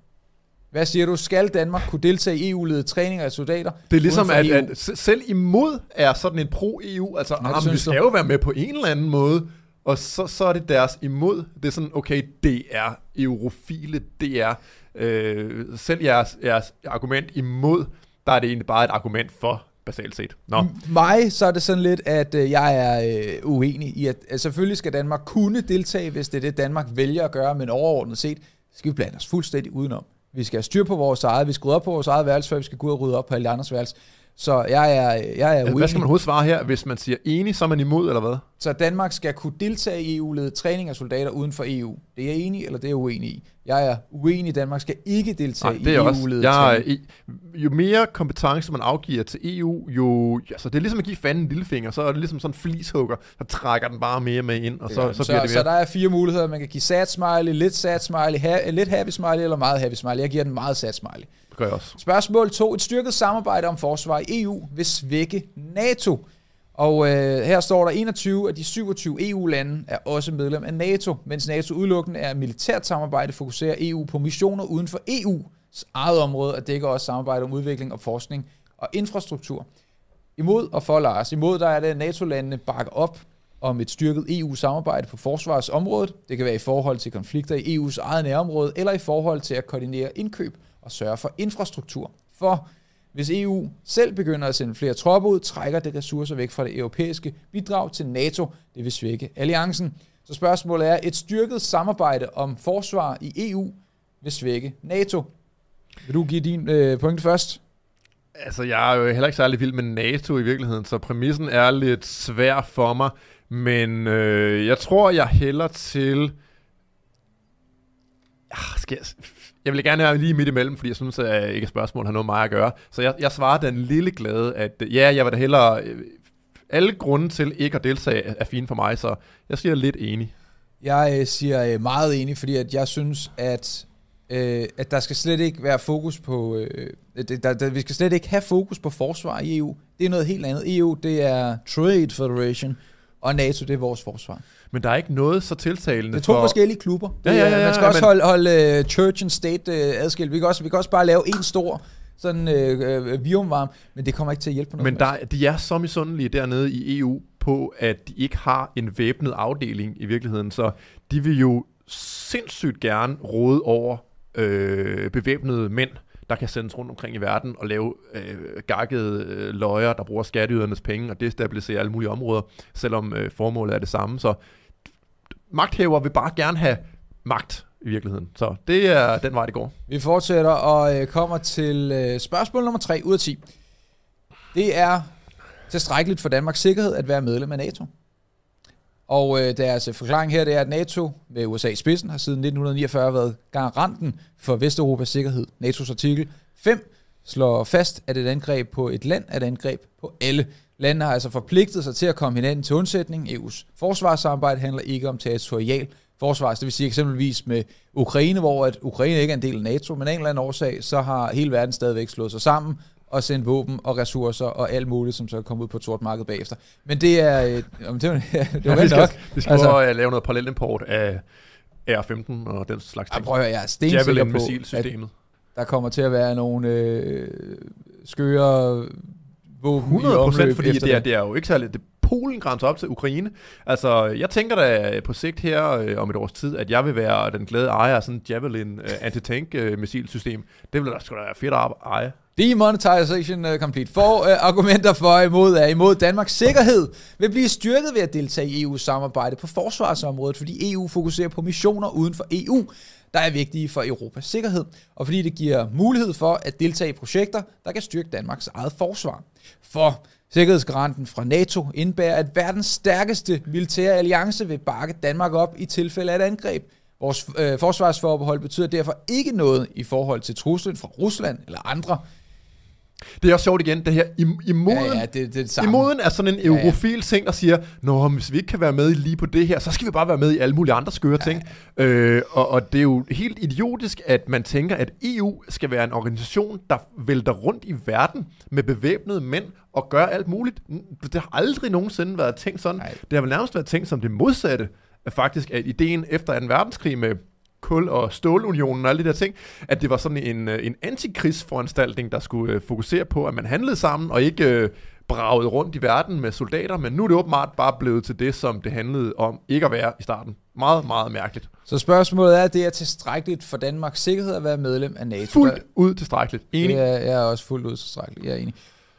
Hvad siger du? Skal Danmark kunne deltage i EU-ledet træning af soldater? Det er ligesom, at, EU? at selv imod er sådan en pro-EU. Altså, Ja, det ja, vi skal jo være med på en eller anden måde. Og så, så er det deres imod. Det er sådan, okay, det er eurofile, det er øh, selv jeres, jeres argument imod, der er det egentlig bare et argument for, basalt set. Nå. Mig, så er det sådan lidt, at øh, jeg er øh, uenig i, at, at selvfølgelig skal Danmark kunne deltage, hvis det er det, Danmark vælger at gøre, men overordnet set skal vi blande os fuldstændig udenom. Vi skal have styr på vores eget, vi skal rydde op på vores eget værelse, før vi skal gå ud og rydde op på alle andres værelse. Så jeg er, jeg er altså, hvad uenig. skal man overhovedet svare her? Hvis man siger enig, så er man imod, eller hvad? Så Danmark skal kunne deltage i EU-ledet træning af soldater uden for EU. Det er jeg enig, eller det er jeg uenig i. Jeg er uenig, Danmark skal ikke deltage Nej, det er i. EU-ledet Jeg, er jo mere kompetence man afgiver til EU, jo... Altså, det er ligesom at give fanden en lillefinger, så er det ligesom sådan en flishugger, der trækker den bare mere med ind, og så, så, så, bliver det så mere... der er fire muligheder. Man kan give sad smiley, lidt sad smiley, ha- lidt happy smiley eller meget happy smiley. Jeg giver den meget sad smiley. Det gør jeg også. Spørgsmål 2. Et styrket samarbejde om forsvar i EU vil svække NATO. Og øh, her står der 21 af de 27 EU-lande er også medlem af NATO, mens NATO udelukkende er militært samarbejde, fokuserer EU på missioner uden for EU's eget område, og dækker også samarbejde om udvikling og forskning og infrastruktur. Imod og for Lars. Imod der er det, at NATO-landene bakker op om et styrket EU-samarbejde på forsvarsområdet. Det kan være i forhold til konflikter i EU's eget nærområde, eller i forhold til at koordinere indkøb og sørge for infrastruktur. For hvis EU selv begynder at sende flere tropper ud, trækker det ressourcer væk fra det europæiske bidrag til NATO. Det vil svække alliancen. Så spørgsmålet er, et styrket samarbejde om forsvar i EU vil svække NATO. Vil du give din øh, pointe først? Altså, jeg er jo heller ikke særlig vild med NATO i virkeligheden, så præmissen er lidt svær for mig. Men øh, jeg tror, jeg hælder til... Ah, skal jeg jeg vil gerne være lige midt imellem, fordi jeg synes, at ikke spørgsmål har noget med mig at gøre. Så jeg, jeg svarer den lille glade, at øh, ja, jeg vil da hellere... Øh, alle grunde til ikke at deltage er fine for mig, så jeg siger lidt enig. Jeg øh, siger øh, meget enig, fordi at jeg synes, at øh, at der skal slet ikke være fokus på, øh, der, der, vi skal slet ikke have fokus på forsvar i EU. Det er noget helt andet. EU, det er Trade Federation, og NATO, det er vores forsvar. Men der er ikke noget så tiltalende Det er to for... forskellige klubber. Ja, ja, ja, ja, man skal ja, også men... holde, holde uh, church and state uh, adskilt. Vi kan, også, vi kan også bare lave en stor sådan uh, uh, biomvarm, men det kommer ikke til at hjælpe på noget. Men der, de er så misundelige dernede i EU på, at de ikke har en væbnet afdeling i virkeligheden, så de vil jo sindssygt gerne råde over øh, bevæbnede mænd, der kan sendes rundt omkring i verden og lave øh, gakkede øh, løjer, der bruger skatteydernes penge og destabilisere alle mulige områder, selvom øh, formålet er det samme. Så magthæver vil bare gerne have magt i virkeligheden. Så det er den vej, det går. Vi fortsætter og øh, kommer til øh, spørgsmål nummer 3 ud af 10. Det er tilstrækkeligt for Danmarks sikkerhed at være medlem af NATO. Og øh, deres forklaring her det er, at NATO med USA i spidsen har siden 1949 været garanten for Vesteuropas sikkerhed. NATO's artikel 5 slår fast, at et angreb på et land er et angreb på alle. Landene har altså forpligtet sig til at komme hinanden til undsætning. EU's forsvarssamarbejde handler ikke om territorial forsvar. Det vil sige eksempelvis med Ukraine, hvor at Ukraine ikke er en del af NATO, men af en eller anden årsag, så har hele verden stadigvæk slået sig sammen og sendt våben og ressourcer og alt muligt, som så er kommet ud på et sort marked bagefter. Men det er... Øh, det var, det var ja, vi skal, nok. Vi skal altså, prøve at lave noget parallelimport af R15 og den slags ting. Prøv at jeg er stensikker på, at der kommer til at være nogle øh, skøre våben 100 procent, fordi det er, det er jo ikke særligt... Det, Polen grænser op til Ukraine. Altså, jeg tænker da på sigt her øh, om et års tid, at jeg vil være den glade ejer af sådan en Javelin øh, anti-tank øh, missilsystem. Det vil da sgu da være fedt at eje. Demonetization uh, complete. For uh, argumenter for og imod er imod Danmarks sikkerhed vil blive styrket ved at deltage i EU's samarbejde på forsvarsområdet, fordi EU fokuserer på missioner uden for EU, der er vigtige for Europas sikkerhed, og fordi det giver mulighed for at deltage i projekter, der kan styrke Danmarks eget forsvar. For Sikkerhedsgaranten fra NATO indebærer, at verdens stærkeste militære alliance vil bakke Danmark op i tilfælde af et angreb. Vores øh, forsvarsforbehold betyder derfor ikke noget i forhold til truslen fra Rusland eller andre det er også sjovt igen, det her i, moden, ja, ja, det, det er det samme. moden er sådan en eurofil ja, ja. ting, der siger, Nå, hvis vi ikke kan være med lige på det her, så skal vi bare være med i alle mulige andre skøre ja, ting. Ja. Øh, og, og det er jo helt idiotisk, at man tænker, at EU skal være en organisation, der vælter rundt i verden med bevæbnede mænd og gør alt muligt. Det har aldrig nogensinde været tænkt sådan. Nej. Det har vel nærmest været tænkt som det modsatte, faktisk, at ideen efter 2. verdenskrig med kul- og stålunionen og alle de der ting, at det var sådan en, øh, en antikrigsforanstaltning, der skulle øh, fokusere på, at man handlede sammen og ikke øh, braget rundt i verden med soldater, men nu er det åbenbart bare blevet til det, som det handlede om ikke at være i starten. Meget, meget mærkeligt. Så spørgsmålet er, at det er tilstrækkeligt for Danmarks sikkerhed at være medlem af NATO? Fuldt ud tilstrækkeligt. Enig? Jeg er, jeg er også fuldt ud tilstrækkeligt. Jeg er enig.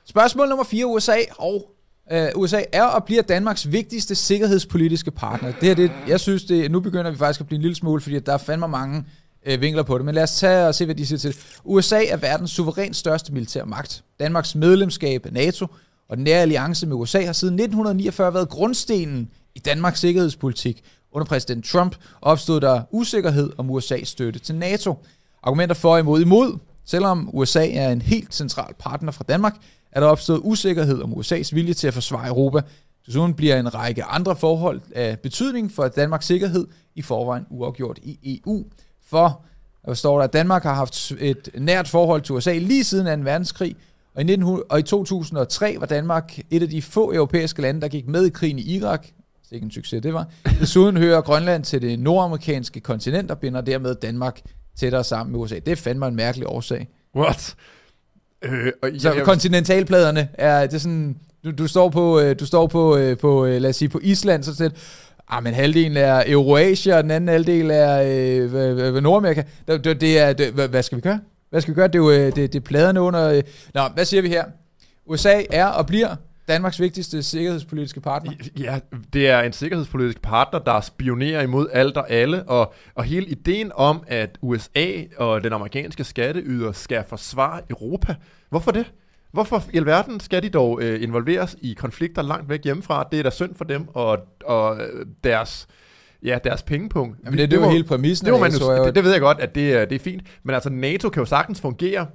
Spørgsmål nummer 4. USA og Øh, USA er og bliver Danmarks vigtigste sikkerhedspolitiske partner. Det her, det, jeg synes, det, nu begynder vi faktisk at blive en lille smule, fordi der er fandme mange øh, vinkler på det. Men lad os tage og se, hvad de siger til USA er verdens suverænt største militær magt. Danmarks medlemskab af NATO og den nære alliance med USA har siden 1949 været grundstenen i Danmarks sikkerhedspolitik. Under præsident Trump opstod der usikkerhed om USA's støtte til NATO. Argumenter for og imod imod. Selvom USA er en helt central partner for Danmark, er der opstået usikkerhed om USA's vilje til at forsvare Europa. Desuden bliver en række andre forhold af betydning for Danmarks sikkerhed i forvejen uafgjort i EU. For der står der, at Danmark har haft et nært forhold til USA lige siden 2. verdenskrig, og i, 1900, og i 2003 var Danmark et af de få europæiske lande, der gik med i krigen i Irak. Det er ikke en succes, det var. Desuden hører Grønland til det nordamerikanske kontinent og binder dermed Danmark tættere sammen med USA. Det er fandme en mærkelig årsag. What? Øh, og så jeg, kontinentalpladerne er det sådan... du, du står på, øh, du står på, øh, på øh, lad os sige, på Island, så siger Ah, men halvdelen er Eurasia, og den anden halvdel er øh, Nordamerika. Det, det, det er, det, hvad, hvad skal vi gøre? Hvad skal vi gøre? Det er jo det, det er pladerne under... Øh. Nå, hvad siger vi her? USA er og bliver Danmarks vigtigste sikkerhedspolitiske partner? Ja, det er en sikkerhedspolitisk partner, der spionerer imod alt og alle, og, og hele ideen om, at USA og den amerikanske skatteyder skal forsvare Europa, hvorfor det? Hvorfor i alverden skal de dog øh, involveres i konflikter langt væk hjemmefra? Det er da synd for dem og, og øh, deres ja, deres pengepunkt. Jamen det, det, det var hele præmissen. Det, man jo, det, det ved jeg godt, at det, det er fint. Men altså, NATO kan jo sagtens fungere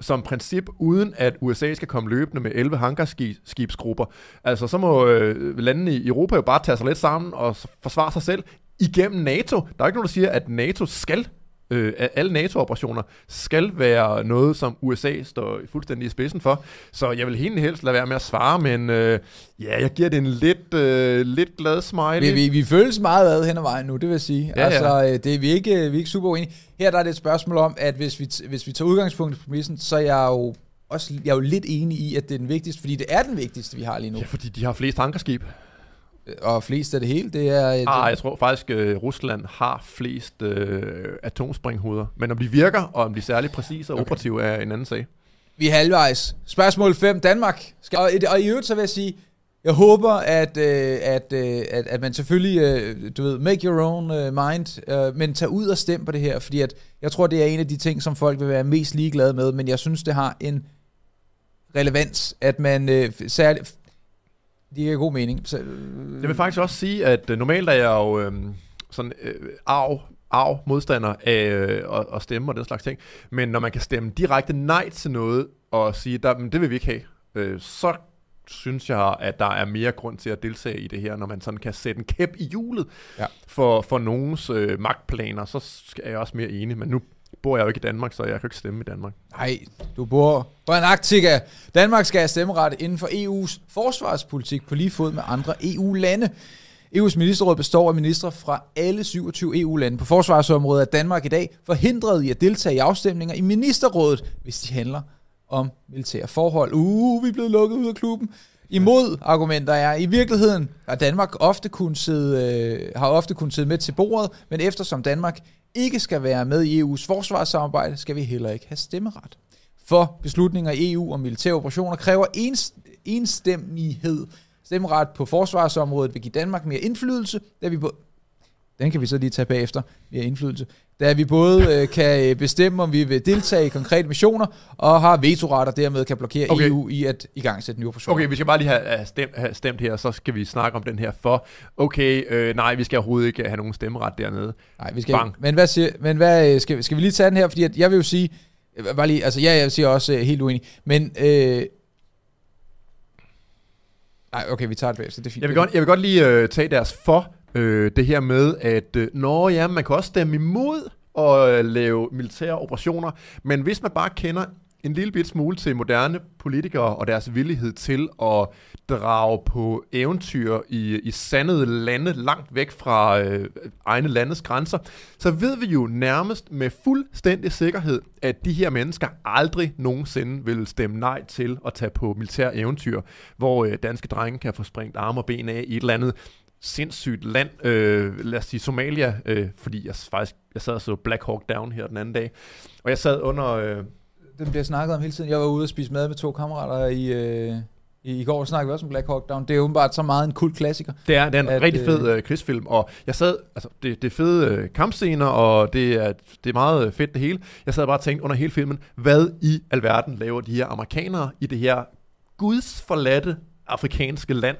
som princip, uden at USA skal komme løbende med 11 hangarskibsgrupper. Altså, så må øh, landene i Europa jo bare tage sig lidt sammen og forsvare sig selv igennem NATO. Der er ikke nogen, der siger, at NATO skal øh, alle NATO-operationer skal være noget, som USA står fuldstændig i spidsen for. Så jeg vil helt helst lade være med at svare, men øh, ja, jeg giver det en lidt, øh, lidt glad smiley. Vi, vi, vi føles meget ad hen ad vejen nu, det vil jeg sige. Ja, altså, ja. Øh, det er vi ikke, vi er ikke super uenige. Her der er det et spørgsmål om, at hvis vi, hvis vi tager udgangspunkt i præmissen, så er jeg jo også, jeg er jo lidt enig i, at det er den vigtigste, fordi det er den vigtigste, vi har lige nu. Ja, fordi de har flest ankerskib. Og flest af det hele, det er... Et, ah, jeg tror faktisk, at uh, Rusland har flest uh, atomspringhoveder. Men om de virker, og om de er særligt præcise og okay. operative, er en anden sag. Vi er halvvejs. Spørgsmål 5. Danmark. Skal, og, og i øvrigt så vil jeg sige, jeg håber, at, uh, at, uh, at, at man selvfølgelig, uh, du ved, make your own uh, mind, uh, men tag ud og stem på det her, fordi at, jeg tror, det er en af de ting, som folk vil være mest ligeglade med, men jeg synes, det har en relevans, at man uh, særligt det giver god mening. Så, øh, jeg vil faktisk også sige, at øh, normalt er jeg jo øh, sådan øh, arv, arv modstander af øh, at, at stemme og den slags ting. Men når man kan stemme direkte nej til noget og sige, der, men det vil vi ikke have, øh, så synes jeg, at der er mere grund til at deltage i det her, når man sådan kan sætte en kæp i hjulet ja. for, for nogens øh, magtplaner, så er jeg også mere enig. Men nu bor jeg jo ikke i Danmark, så jeg kan ikke stemme i Danmark. Nej, du bor på Antarktika. Danmark skal have stemmeret inden for EU's forsvarspolitik på lige fod med andre EU-lande. EU's ministerråd består af ministre fra alle 27 EU-lande. På forsvarsområdet er Danmark i dag forhindret i at deltage i afstemninger i ministerrådet, hvis de handler om militære forhold. Uh, vi er blevet lukket ud af klubben. Imod argumenter er, i virkeligheden har Danmark ofte kun sidde, øh, har ofte kun sidde med til bordet, men eftersom Danmark ikke skal være med i EU's forsvarssamarbejde, skal vi heller ikke have stemmeret. For beslutninger i EU om militære operationer kræver enstemmighed. Stemmeret på forsvarsområdet vil give Danmark mere indflydelse, da vi på den kan vi så lige tage bagefter, mere indflydelse. Da vi både øh, kan øh, bestemme, om vi vil deltage i konkrete missioner, og har vetoret, og dermed kan blokere okay. EU i at igangsætte nye operationer. Okay, vi skal bare lige have stemt, have stemt her, så skal vi snakke om den her for. Okay, øh, nej, vi skal overhovedet ikke have nogen stemmeret dernede. Nej, vi skal Bang. ikke. Men, hvad, siger, men hvad, øh, skal, skal vi lige tage den her? Fordi at jeg vil jo sige, øh, bare lige, altså ja, jeg siger også uh, helt uenig, men... Øh, Nej, okay, vi tager det bagefter, det er fint. Jeg vil godt, jeg vil godt lige uh, tage deres for øh, det her med, at øh, når ja, man kan også stemme imod at øh, lave militære operationer, men hvis man bare kender en lille bit smule til moderne politikere og deres villighed til at drage på eventyr i, i sandede lande langt væk fra øh, egne landes grænser, så ved vi jo nærmest med fuldstændig sikkerhed, at de her mennesker aldrig nogensinde vil stemme nej til at tage på militær eventyr, hvor øh, danske drenge kan få sprængt arme og ben af i et eller andet sindssygt land, øh, lad os sige Somalia, øh, fordi jeg faktisk jeg sad og så Black Hawk Down her den anden dag, og jeg sad under... Øh, den bliver snakket om hele tiden. Jeg var ude og spise mad med to kammerater i, øh, i, i går, snakkede vi også om Black Hawk Down. Det er åbenbart så meget en kult klassiker. Det er, det er en at, rigtig fed øh, krigsfilm, og jeg sad, altså det, det er fede øh, kampscener, og det er, det er meget fedt det hele. Jeg sad bare og tænkte under hele filmen, hvad i alverden laver de her amerikanere i det her gudsforladte afrikanske land?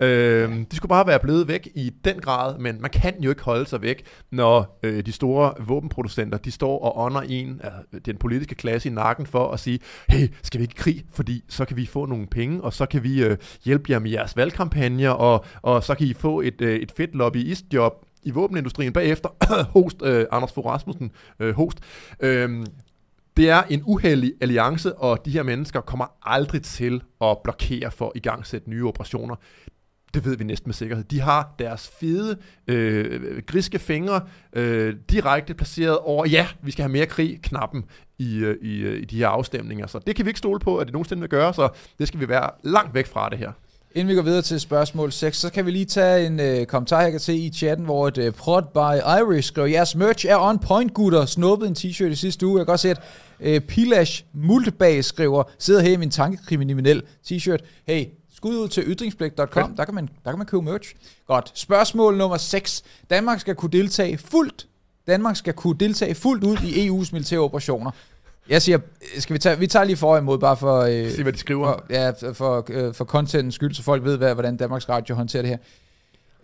Øh, de skulle bare være blevet væk i den grad, men man kan jo ikke holde sig væk, når øh, de store våbenproducenter, de står og ånder en, øh, den politiske klasse i nakken for at sige, hey, skal vi ikke krig, fordi så kan vi få nogle penge, og så kan vi øh, hjælpe jer med jeres valgkampagner, og, og så kan I få et, øh, et fedt lobbyistjob i våbenindustrien bagefter. host, øh, Anders Fogh Rasmussen, øh, host. Øh, det er en uheldig alliance, og de her mennesker kommer aldrig til at blokere for at igangsætte nye operationer det ved vi næsten med sikkerhed. De har deres fede, øh, griske fingre øh, direkte placeret over, ja, vi skal have mere krig, knappen i, øh, i, øh, i de her afstemninger. Så det kan vi ikke stole på, at det nogensinde vil gøre, så det skal vi være langt væk fra det her. Inden vi går videre til spørgsmål 6, så kan vi lige tage en øh, kommentar, jeg kan se i chatten, hvor et øh, prod by Irish skriver, jeres merch er on point, gutter. Snuppede en t-shirt i sidste uge. Jeg kan også se, at øh, Pilash Multebag skriver, sidder her i min tankekriminel t-shirt. Hey, skud ud til ytringsblik.com, der kan, man, der kan man købe merch. Godt. Spørgsmål nummer 6. Danmark skal kunne deltage fuldt Danmark skal kunne deltage fuldt ud i EU's militære operationer. Jeg siger, skal vi tage, vi tager lige for imod, bare for... Øh, Se, hvad de skriver. For, ja, for, øh, for contentens skyld, så folk ved, hvad, hvordan Danmarks Radio håndterer det her.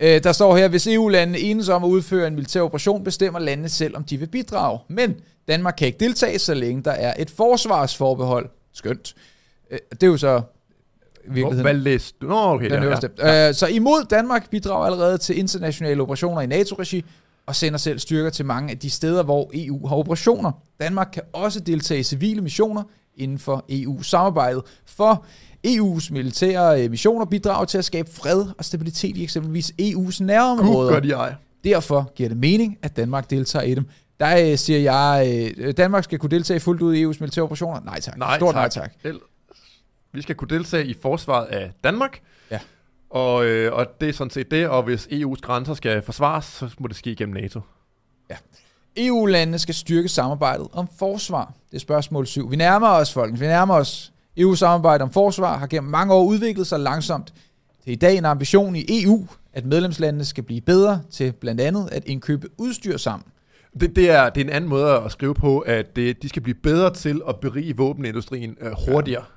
Øh, der står her, hvis EU-landene enes om at udføre en militær operation, bestemmer landene selv, om de vil bidrage. Men Danmark kan ikke deltage, så længe der er et forsvarsforbehold. Skønt. Øh, det er jo så virkeligheden. Hvad læste du? Nå, okay. Den ja, ja. Øh, så imod Danmark bidrager allerede til internationale operationer i NATO-regi, og sender selv styrker til mange af de steder, hvor EU har operationer. Danmark kan også deltage i civile missioner inden for EU-samarbejdet, for EU's militære øh, missioner bidrager til at skabe fred og stabilitet i eksempelvis EU's nærområder. Gør de ej. Derfor giver det mening, at Danmark deltager i dem. Der øh, siger jeg, øh, Danmark skal kunne deltage fuldt ud i EU's militære operationer. Nej tak. Nej, Stort tak. nej tak. Vi skal kunne deltage i forsvaret af Danmark. Ja. Og, øh, og det er sådan set det, og hvis EU's grænser skal forsvares, så må det ske gennem NATO. Ja. EU-landene skal styrke samarbejdet om forsvar. Det er spørgsmål 7. Vi nærmer os, folkens. Vi nærmer os. EU-samarbejdet om forsvar har gennem mange år udviklet sig langsomt. Det er i dag en ambition i EU, at medlemslandene skal blive bedre til blandt andet at indkøbe udstyr sammen. Det, det, er, det er en anden måde at skrive på, at det, de skal blive bedre til at berige våbenindustrien øh, hurtigere. Ja.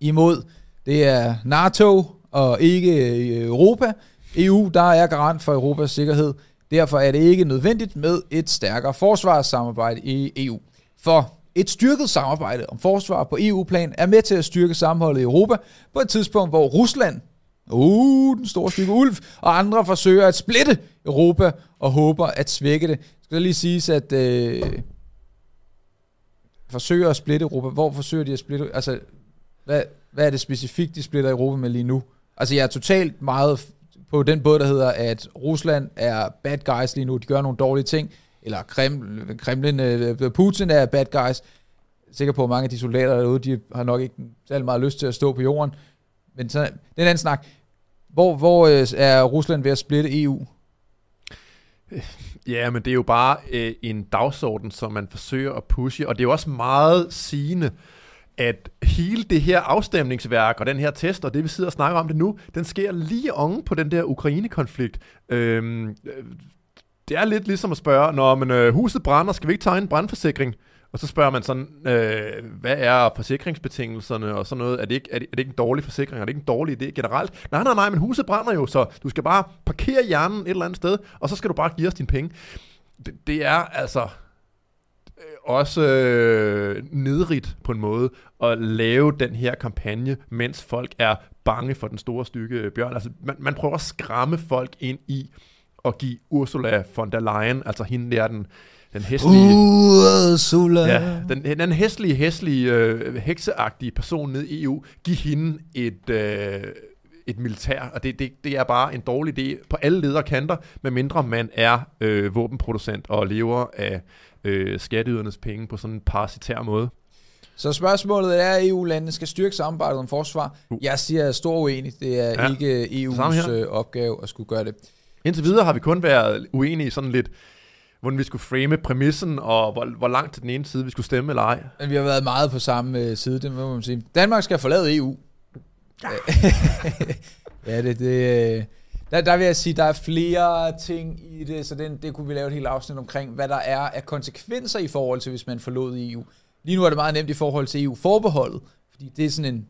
Imod, det er NATO, og ikke øh, Europa. EU, der er garant for Europas sikkerhed. Derfor er det ikke nødvendigt med et stærkere forsvarssamarbejde i EU. For et styrket samarbejde om forsvar på EU-plan er med til at styrke sammenholdet i Europa på et tidspunkt, hvor Rusland, uh, den store stykke ulv, og andre forsøger at splitte Europa og håber at svække det. Skal lige siges, at øh, forsøger at splitte Europa. Hvor forsøger de at splitte? Altså, hvad, hvad er det specifikt, de splitter Europa med lige nu? Altså, jeg er totalt meget på den båd, der hedder, at Rusland er bad guys lige nu. De gør nogle dårlige ting. Eller Kreml, Kremlin, øh, Putin er bad guys. Jeg er sikker på, at mange af de soldater derude, de har nok ikke særlig meget lyst til at stå på jorden. Men så, det er en anden snak. Hvor, hvor øh, er Rusland ved at splitte EU? Øh, ja, men det er jo bare øh, en dagsorden, som man forsøger at pushe, og det er jo også meget sigende, at hele det her afstemningsværk og den her test, og det vi sidder og snakker om det nu, den sker lige oven på den der Ukraine-konflikt. Øhm, øh, det er lidt ligesom at spørge, når men, øh, huset brænder, skal vi ikke tegne en brandforsikring? Og så spørger man sådan, øh, hvad er forsikringsbetingelserne og sådan noget? Er det, ikke, er, det, er det ikke en dårlig forsikring? Er det ikke en dårlig idé generelt? Nej, nej, nej, men huset brænder jo, så du skal bare parkere hjernen et eller andet sted, og så skal du bare give os dine penge. Det, det er altså også øh, nedrigt på en måde at lave den her kampagne, mens folk er bange for den store stykke bjørn. Altså, man, man prøver at skræmme folk ind i at give Ursula von der Leyen, altså hende der, den, den hæslige... Ursula! Ja, den, den hæslige, hæslige, øh, hekseagtige person nede i EU, give hende et... Øh, et militær, og det, det, det er bare en dårlig idé på alle ledere kanter, medmindre man er øh, våbenproducent og lever af øh, skatteydernes penge på sådan en parasitær måde. Så spørgsmålet er, at EU-landene skal styrke samarbejdet om forsvar. Uh. Jeg siger stor uenig. Det er ja. ikke EU's øh, opgave at skulle gøre det. Indtil videre har vi kun været uenige sådan lidt, hvordan vi skulle frame præmissen, og hvor, hvor langt til den ene side vi skulle stemme eller ej. Men vi har været meget på samme øh, side, det må man sige. Danmark skal forlade EU. Ja, ja det, det, øh, der, der vil jeg sige, der er flere ting i det, så den, det kunne vi lave et helt afsnit omkring, hvad der er af konsekvenser i forhold til, hvis man forlod EU. Lige nu er det meget nemt i forhold til EU-forbeholdet, fordi det er sådan en,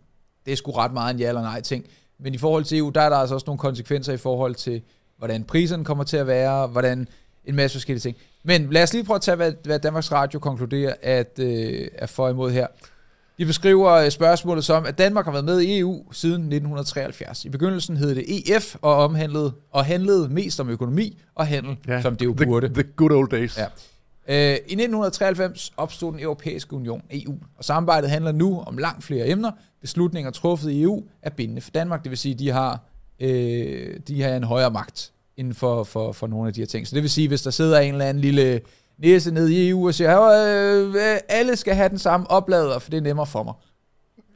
det er sgu ret meget en ja eller nej ting. Men i forhold til EU, der er der altså også nogle konsekvenser i forhold til, hvordan priserne kommer til at være, hvordan en masse forskellige ting. Men lad os lige prøve at tage, hvad, hvad Danmarks Radio konkluderer, at øh, er for imod her. De beskriver øh, spørgsmålet som, at Danmark har været med i EU siden 1973. I begyndelsen hed det EF og omhandlede og handlede mest om økonomi og handel, ja, som det jo burde. The, the good old days. Ja. Uh, I 1993 opstod den europæiske union, EU, og samarbejdet handler nu om langt flere emner. Beslutninger truffet i EU er bindende for Danmark, det vil sige, at de har øh, de har en højere magt inden for, for, for nogle af de her ting. Så det vil sige, hvis der sidder en eller anden lille næse nede i EU og siger, øh, øh, alle skal have den samme oplader, for det er nemmere for mig.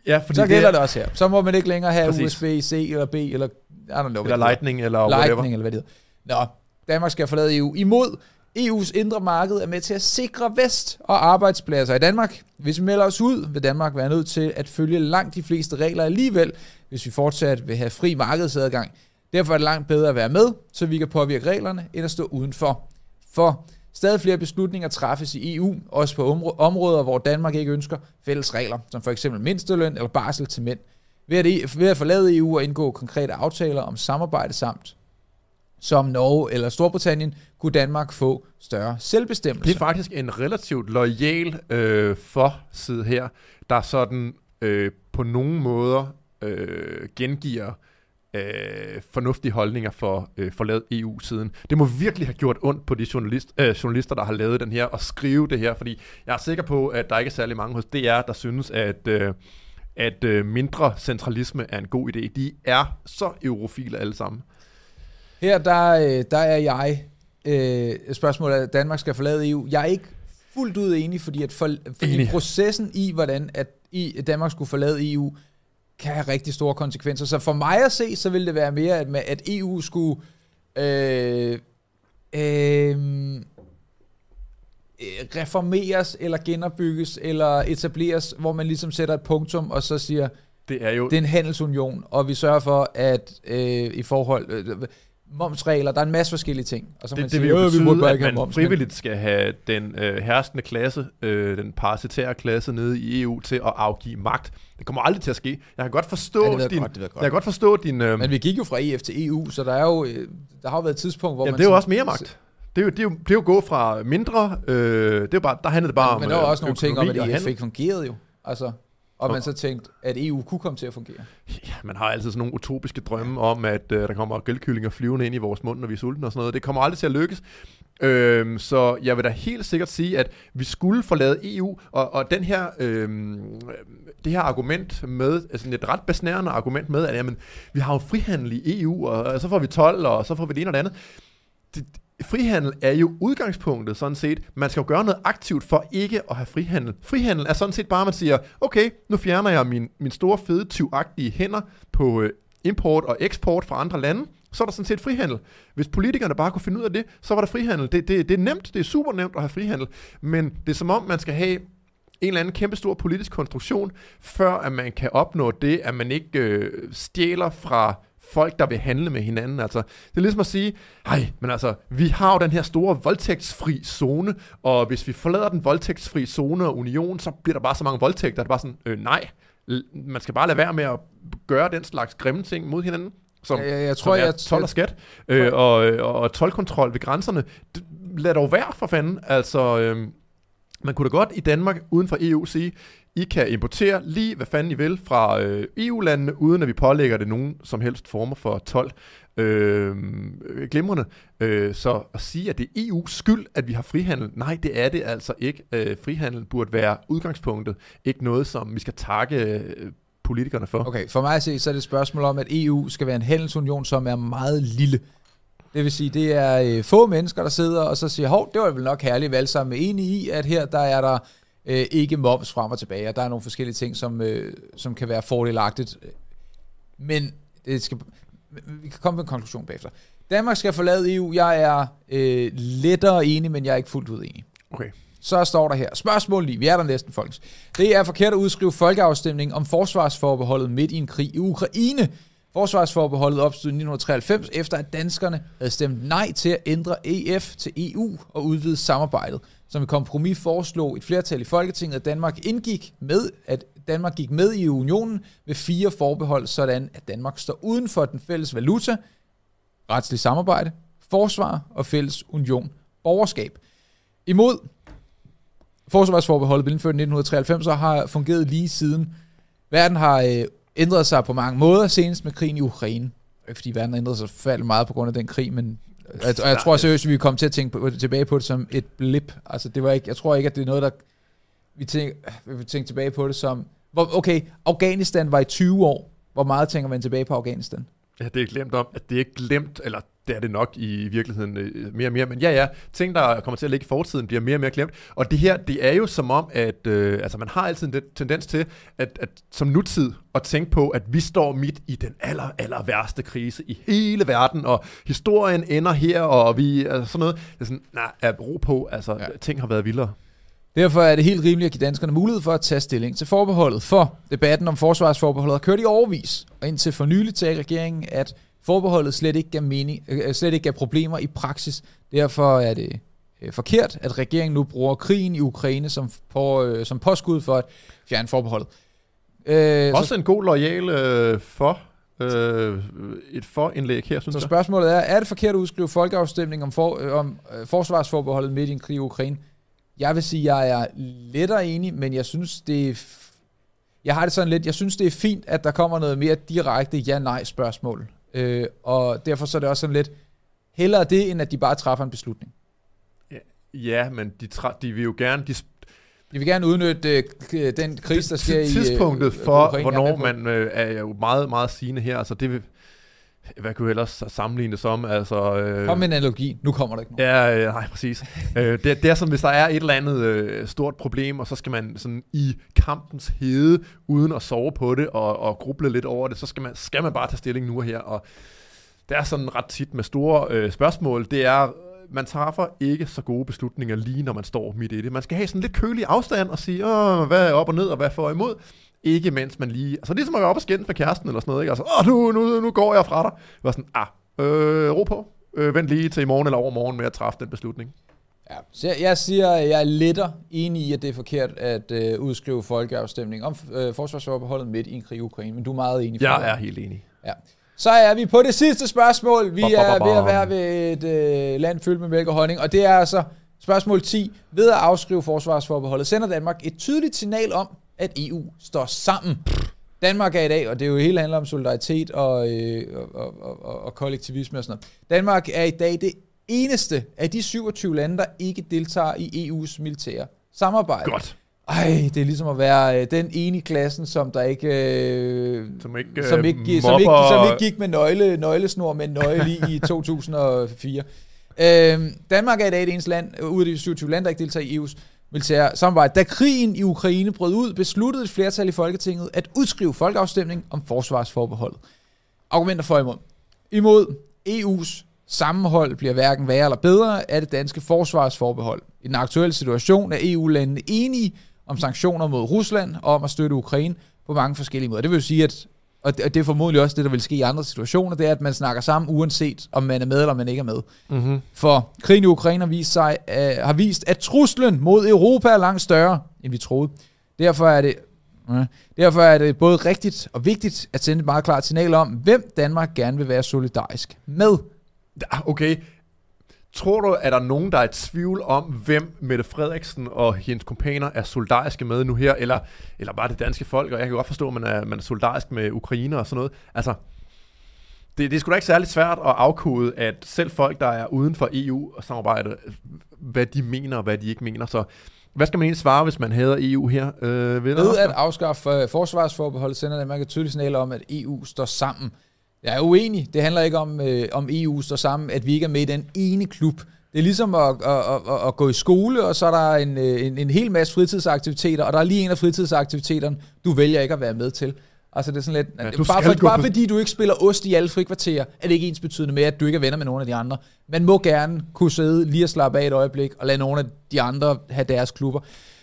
Ja, fordi Så gælder det, det også her. Så må man ikke længere have. USB-C eller B, eller I don't know, Eller. Lightning, eller whatever. Lightning, eller hvad det hedder. Nå, Danmark skal forlade EU imod. EU's indre marked er med til at sikre vækst og arbejdspladser i Danmark. Hvis vi melder os ud, vil Danmark være nødt til at følge langt de fleste regler alligevel, hvis vi fortsat vil have fri markedsadgang. Derfor er det langt bedre at være med, så vi kan påvirke reglerne, end at stå udenfor. For stadig flere beslutninger træffes i EU, også på områder, hvor Danmark ikke ønsker fælles regler, som for eksempel mindsteløn eller barsel til mænd. Ved at, e- forlade EU og indgå konkrete aftaler om samarbejde samt som Norge eller Storbritannien, kunne Danmark få større selvbestemmelse. Det er faktisk en relativt lojal øh, forside her, der sådan øh, på nogle måder øh, gengiver øh, fornuftige holdninger for øh, forladet EU-siden. Det må virkelig have gjort ondt på de journalist, øh, journalister, der har lavet den her, og skrive det her, fordi jeg er sikker på, at der ikke er særlig mange hos DR, der synes, at... Øh, at øh, mindre centralisme er en god idé. De er så eurofile alle sammen. Her der, øh, der er jeg, øh, spørgsmålet er, at Danmark skal forlade EU. Jeg er ikke fuldt ud enig, fordi, at for, fordi Enig. processen i, hvordan at i, Danmark skulle forlade EU, kan have rigtig store konsekvenser. Så for mig at se, så vil det være mere, at, med, at EU skulle øh, øh, reformeres, eller genopbygges, eller etableres, hvor man ligesom sætter et punktum, og så siger, Det er jo det er en handelsunion, og vi sørger for, at øh, i forhold... Øh, momsregler, der er en masse forskellige ting. Og så det, man det siger, vil jo "Øh, vi betyde, bare at man moms. frivilligt skal have den øh, herskende klasse, øh, den parasitære klasse nede i EU til at afgive magt. Det kommer aldrig til at ske. Jeg kan godt forstå Ja, din, godt, godt. jeg kan godt forstå din. Øh, Men vi gik jo fra EF til EU, så der er jo, øh, der har jo været et tidspunkt, hvor jamen, man... det er jo også mere magt. Det er jo, det er jo, det er jo gå fra mindre, øh, det er jo bare, der handler det bare om Men der var øh, også nogle ting om, at EF ikke fungerede jo. Altså, og man så tænkte, at EU kunne komme til at fungere. Ja, man har altid sådan nogle utopiske drømme om, at øh, der kommer grillkyllinger flyvende ind i vores mund, når vi er sultne og sådan noget. Det kommer aldrig til at lykkes. Øhm, så jeg vil da helt sikkert sige, at vi skulle forlade EU, og, og den her, øhm, det her argument med, altså et ret besnærende argument med, at jamen, vi har jo frihandel i EU, og, og så får vi 12, og så får vi det ene og det andet. Det, frihandel er jo udgangspunktet sådan set. Man skal jo gøre noget aktivt for ikke at have frihandel. Frihandel er sådan set bare, at man siger, okay, nu fjerner jeg min, min store fede tyvagtige hænder på øh, import og eksport fra andre lande, så er der sådan set frihandel. Hvis politikerne bare kunne finde ud af det, så var der frihandel. Det, det, det er nemt, det er super nemt at have frihandel, men det er som om, man skal have en eller anden kæmpe stor politisk konstruktion, før at man kan opnå det, at man ikke øh, stjæler fra folk, der vil handle med hinanden. Altså, det er ligesom at sige, hej, men altså, vi har jo den her store voldtægtsfri zone, og hvis vi forlader den voldtægtsfri zone og union, så bliver der bare så mange voldtægter. Det er bare sådan, øh, nej, man skal bare lade være med at gøre den slags grimme ting mod hinanden. Som, Jeg, jeg, jeg som tror, er jeg, tolv og skat, øh, og, og, og tolvkontrol ved grænserne. D- Lad dog være for fanden. Altså, øh, man kunne da godt i Danmark, uden for EU, sige, i kan importere lige, hvad fanden I vil fra øh, EU-landene, uden at vi pålægger det nogen som helst former for 12. Øh, glimrende. Øh, så at sige, at det er EU's skyld, at vi har frihandel, nej, det er det altså ikke. Øh, frihandel burde være udgangspunktet, ikke noget, som vi skal takke øh, politikerne for. Okay, for mig at se, så er det et spørgsmål om, at EU skal være en handelsunion, som er meget lille. Det vil sige, det er øh, få mennesker, der sidder og så siger, hov, det var vel nok herligt, vi alle sammen er enige i, at her der er der øh, ikke moms frem og tilbage, og der er nogle forskellige ting, som, øh, som kan være fordelagtigt. Men det skal, vi kan komme med en konklusion bagefter. Danmark skal forlade EU. Jeg er øh, lettere enig, men jeg er ikke fuldt ud enig. Okay. Så står der her. Spørgsmål 9. Vi er der næsten, folkens. Det er forkert at udskrive folkeafstemning om forsvarsforbeholdet midt i en krig i Ukraine. Forsvarsforbeholdet opstod i 1993, efter at danskerne havde stemt nej til at ændre EF til EU og udvide samarbejdet. Som et kompromis foreslog et flertal i Folketinget, at Danmark indgik med, at Danmark gik med i unionen med fire forbehold, sådan at Danmark står uden for den fælles valuta, retslig samarbejde, forsvar og fælles union borgerskab. Imod forsvarsforbeholdet blev indført i 1993 og har fungeret lige siden. Verden har øh, ændret sig på mange måder, senest med krigen i Ukraine. Ikke fordi verden har ændret sig forfærdeligt meget på grund af den krig, men jeg, og jeg tror seriøst, at vi kommer til at tænke på, tilbage på det som et blip. Altså, det var ikke, jeg tror ikke, at det er noget, der... Vi tænker, vi vil tænke tilbage på det som... Hvor, okay, Afghanistan var i 20 år. Hvor meget tænker man tilbage på Afghanistan? Ja, det er glemt om, at det er ikke glemt, eller det er det nok i virkeligheden øh, mere og mere, men ja, ja, ting, der kommer til at ligge i fortiden, bliver mere og mere glemt. Og det her, det er jo som om, at øh, altså, man har altid en tendens til, at, at som nutid, at tænke på, at vi står midt i den aller, aller værste krise i hele verden, og historien ender her, og vi, altså sådan noget, det er sådan, nej, nah, ro på, altså, ja. ting har været vildere. Derfor er det helt rimeligt at give danskerne mulighed for at tage stilling til forbeholdet, for debatten om forsvarsforbeholdet har kørt i overvis, og indtil for nylig til regeringen, at forbeholdet slet ikke gav, mening, øh, slet ikke gav problemer i praksis. Derfor er det øh, forkert, at regeringen nu bruger krigen i Ukraine som, på, øh, som påskud for at fjerne forbeholdet. Øh, Også så, en god lojal øh, for øh, et for-indlæg her, synes så jeg. Så spørgsmålet er, er det forkert at udskrive folkeafstemning om, for, øh, om øh, forsvarsforbeholdet midt i en krig i Ukraine? Jeg vil sige, at jeg er lettere enig, men jeg synes, det er jeg har det sådan lidt, jeg synes, det er fint, at der kommer noget mere direkte ja-nej spørgsmål. Øh, og derfor så er det også sådan lidt, hellere det, end at de bare træffer en beslutning. Ja, ja men de, tra- de vil jo gerne, de, de vil gerne udnytte øh, den krise, der sker i Tidspunktet for, Ukraine, hvornår man øh, er jo meget, meget sigende her. Altså det vil, hvad kunne vi ellers sammenligne det som? Altså, øh, Kom med en analogi. Nu kommer der ikke noget. Ja, øh, nej, præcis. øh, det, det er som, hvis der er et eller andet øh, stort problem, og så skal man sådan i kampens hede, uden at sove på det og, og gruble lidt over det, så skal man, skal man bare tage stilling nu og her. Og det er sådan ret tit med store øh, spørgsmål. Det er, man træffer ikke så gode beslutninger lige når man står midt i det. Man skal have sådan lidt kølig afstand og sige, Åh, hvad er op og ned, og hvad får imod. Ikke mens man lige... Altså ligesom at være op og skændes med kæresten eller sådan noget, ikke? Altså, åh, nu, nu, nu går jeg fra dig. Det var sådan, ah, øh, ro på. Øh, vent lige til i morgen eller overmorgen med at træffe den beslutning. Ja, så jeg, jeg siger, at jeg er lettere enig i, at det er forkert at øh, udskrive folkeafstemning om øh, forsvarsforbeholdet midt i en krig i Ukraine, men du er meget enig. Jeg er helt enig. Ja. Så er vi på det sidste spørgsmål. Vi er ved at være ved et øh, land fyldt med mælk og honning, og det er altså spørgsmål 10. Ved at afskrive forsvarsforbeholdet sender Danmark et tydeligt signal om, at EU står sammen. Danmark er i dag, og det er jo hele handler om solidaritet og, øh, og, og, og, og kollektivisme og sådan noget. Danmark er i dag det eneste af de 27 lande, der ikke deltager i EU's militære samarbejde. Godt. Ej, det er ligesom at være øh, den ene i klassen, som der ikke, øh, som ikke, øh, som ikke, som ikke, som ikke gik med nøgle, nøglesnor med en nøgle i, i 2004. Øh, Danmark er i dag det eneste land, ud af de 27 lande, der ikke deltager i EU's militære samarbejde. Da krigen i Ukraine brød ud, besluttede et flertal i Folketinget at udskrive folkeafstemning om forsvarsforbeholdet. Argumenter for imod. Imod EU's sammenhold bliver hverken værre eller bedre af det danske forsvarsforbehold. I den aktuelle situation er EU-landene enige om sanktioner mod Rusland og om at støtte Ukraine på mange forskellige måder. Det vil sige, at og det, er formodentlig også det, der vil ske i andre situationer, det er, at man snakker sammen, uanset om man er med eller man ikke er med. Mm-hmm. For krigen i Ukraine har vist, sig, uh, har vist, at truslen mod Europa er langt større, end vi troede. Derfor er det uh, Derfor er det både rigtigt og vigtigt at sende et meget klart signal om, hvem Danmark gerne vil være solidarisk med. Okay, Tror du, at der er nogen, der er i tvivl om, hvem Mette Frederiksen og hendes kompaner er solidariske med nu her, eller, eller bare det danske folk, og jeg kan godt forstå, at man er, man er solidarisk med Ukraine og sådan noget. Altså, det, det er sgu da ikke særlig svært at afkode, at selv folk, der er uden for EU og samarbejde, hvad de mener og hvad de ikke mener. Så hvad skal man egentlig svare, hvis man hader EU her? Øh, ved, ved at afskaffe uh, forsvarsforbeholdet sender Danmark et tydeligt signal om, at EU står sammen jeg er uenig. Det handler ikke om, øh, om EU står sammen, at vi ikke er med i den ene klub. Det er ligesom at, at, at, at gå i skole, og så er der en, øh, en, en hel masse fritidsaktiviteter, og der er lige en af fritidsaktiviteterne, du vælger ikke at være med til. Altså det er sådan lidt, ja, bare, for, bare fordi du ikke spiller ost i alle frikvarterer, er det ikke ens betydende med, at du ikke er venner med nogle af de andre. Man må gerne kunne sidde lige og slappe af et øjeblik, og lade nogle af de andre have deres klubber.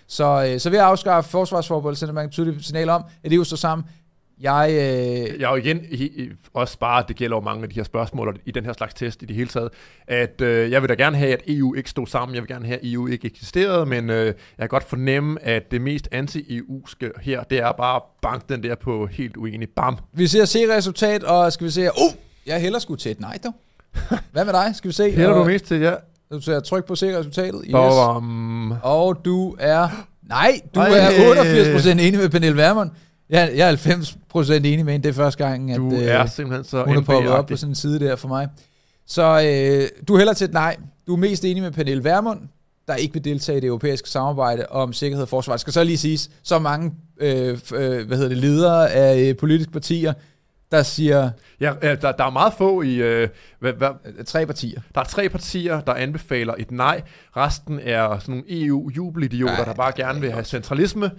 Så, øh, så ved at afskaffe forsvarsforbeholdet, sender man et tydeligt signal om, at EU står sammen. Jeg, øh... jeg er jo igen også bare, det gælder jo mange af de her spørgsmål i den her slags test i det hele taget, at øh, jeg vil da gerne have, at EU ikke stod sammen, jeg vil gerne have, at EU ikke eksisterede, men øh, jeg kan godt fornemme, at det mest anti-EU-ske her, det er bare bank den der på helt uenig. Bam! Vi ser se resultat, og skal vi se, uh, jeg hælder sgu til et nej dog. Hvad med dig? Skal vi se? Hælder du mest til, ja. Du ser tryk på se resultatet. Yes. Og, um... og du er... Nej, du Ej. er 88% enig med Pernille Vermund. Jeg, jeg er 90% enig med hende. Det er første gang, at du er øh, simpelthen så hun er poppet op på sådan en side der for mig. Så øh, du hælder til et nej. Du er mest enig med Pernille Vermund, der ikke vil deltage i det europæiske samarbejde om sikkerhed og forsvar. Det skal så lige siges, så mange øh, øh, hvad hedder det, ledere af øh, politiske partier der siger Ja, øh, der, der er meget få i... Øh, hvad, hvad, tre partier. der er tre partier, der anbefaler et nej. Resten er sådan nogle EU-jubelidioter, der bare gerne vil er have centralisme.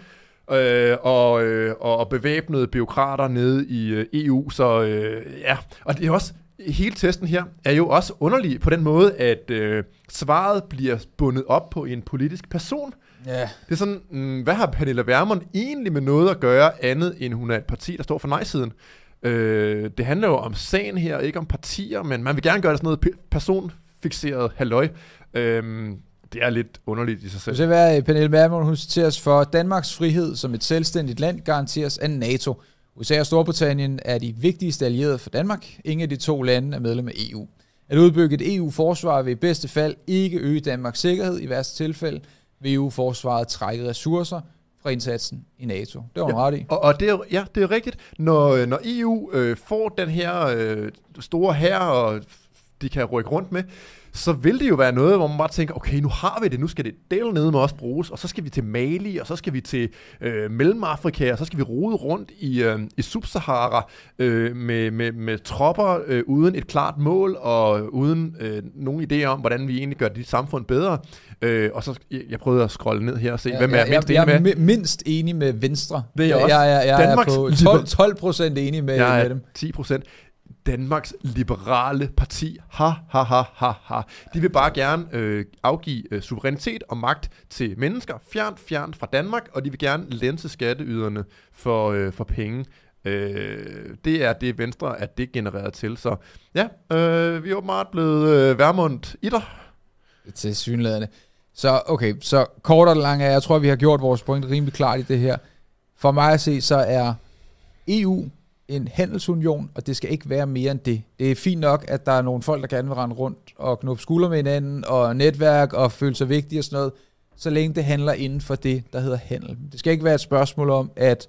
Øh, og, øh, og, bevæbnede byråkrater nede i øh, EU. Så øh, ja, og det er også... Hele testen her er jo også underlig på den måde, at øh, svaret bliver bundet op på en politisk person. Ja. Det er sådan, mm, hvad har Pernilla Vermund egentlig med noget at gøre andet, end hun er et parti, der står for nej-siden? Øh, det handler jo om sagen her, ikke om partier, men man vil gerne gøre det sådan noget pe- personfixeret halløj. Øh, det er lidt underligt i sig selv. se, hvad Pernille Vermund, hun citeres for, Danmarks frihed som et selvstændigt land garanteres af NATO. USA og Storbritannien er de vigtigste allierede for Danmark. Ingen af de to lande er medlem af EU. At udbygge et EU-forsvar vil i bedste fald ikke øge Danmarks sikkerhed. I værste tilfælde vil EU-forsvaret trække ressourcer fra indsatsen i NATO. Det var hun ret i. Og, og det er ja, det er rigtigt. Når, øh, når EU øh, får den her øh, store her, og de kan rykke rundt med, så vil det jo være noget, hvor man bare tænker, okay, nu har vi det, nu skal det del nede med os bruges, og så skal vi til Mali, og så skal vi til øh, Mellemafrika, og så skal vi rode rundt i, øh, i Sub-Sahara øh, med, med, med tropper øh, uden et klart mål, og uden øh, nogen idé om, hvordan vi egentlig gør dit samfund bedre. Øh, og så, jeg, jeg prøvede at scrolle ned her og se, hvem er jeg mindst jeg, enig jeg med. er mi- mindst enig med Venstre. Det er jeg også. Jeg, jeg, jeg Danmarks er på liber- 12, 12 procent enig med, Jeg med er dem. 10 procent. Danmarks Liberale Parti. Ha, ha, ha, ha, ha. De vil bare gerne øh, afgive øh, suverænitet og magt til mennesker fjernt, fjernt fra Danmark, og de vil gerne lænse skatteyderne for, øh, for penge. Øh, det er det, Venstre er det genereret til. Så ja, øh, vi er åbenbart blevet øh, værmundt i dig. til synlædende. Så okay, så kort og lang er, jeg tror, vi har gjort vores point rimelig klart i det her. For mig at se, så er EU en handelsunion, og det skal ikke være mere end det. Det er fint nok, at der er nogle folk, der gerne vil rende rundt og knuppe skulder med hinanden, og netværk og føle sig vigtige og sådan noget, så længe det handler inden for det, der hedder handel. Det skal ikke være et spørgsmål om, at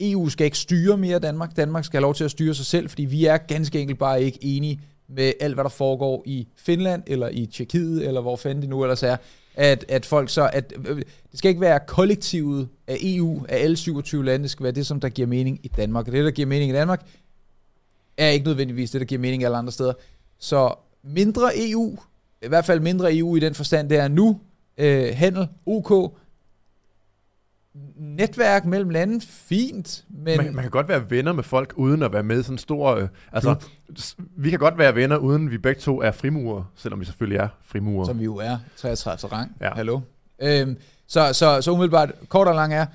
EU skal ikke styre mere Danmark. Danmark skal have lov til at styre sig selv, fordi vi er ganske enkelt bare ikke enige med alt, hvad der foregår i Finland, eller i Tjekkiet, eller hvor fanden det nu ellers er, at, at folk så, at øh, øh, det skal ikke være kollektivet af EU, af alle 27 lande, det skal være det, som der giver mening i Danmark. Og det, der giver mening i Danmark, er ikke nødvendigvis det, der giver mening alle andre steder. Så mindre EU, i hvert fald mindre EU i den forstand, det er nu, øh, handel, OK, netværk mellem lande, fint, men... Man, man kan godt være venner med folk, uden at være med i sådan en stor... Øh, altså, vi kan godt være venner, uden vi begge to er frimurer, selvom vi selvfølgelig er frimurer. som vi jo er, 33 rang. Ja. Hallo. Øhm, så, så, så umiddelbart, kort og lang er,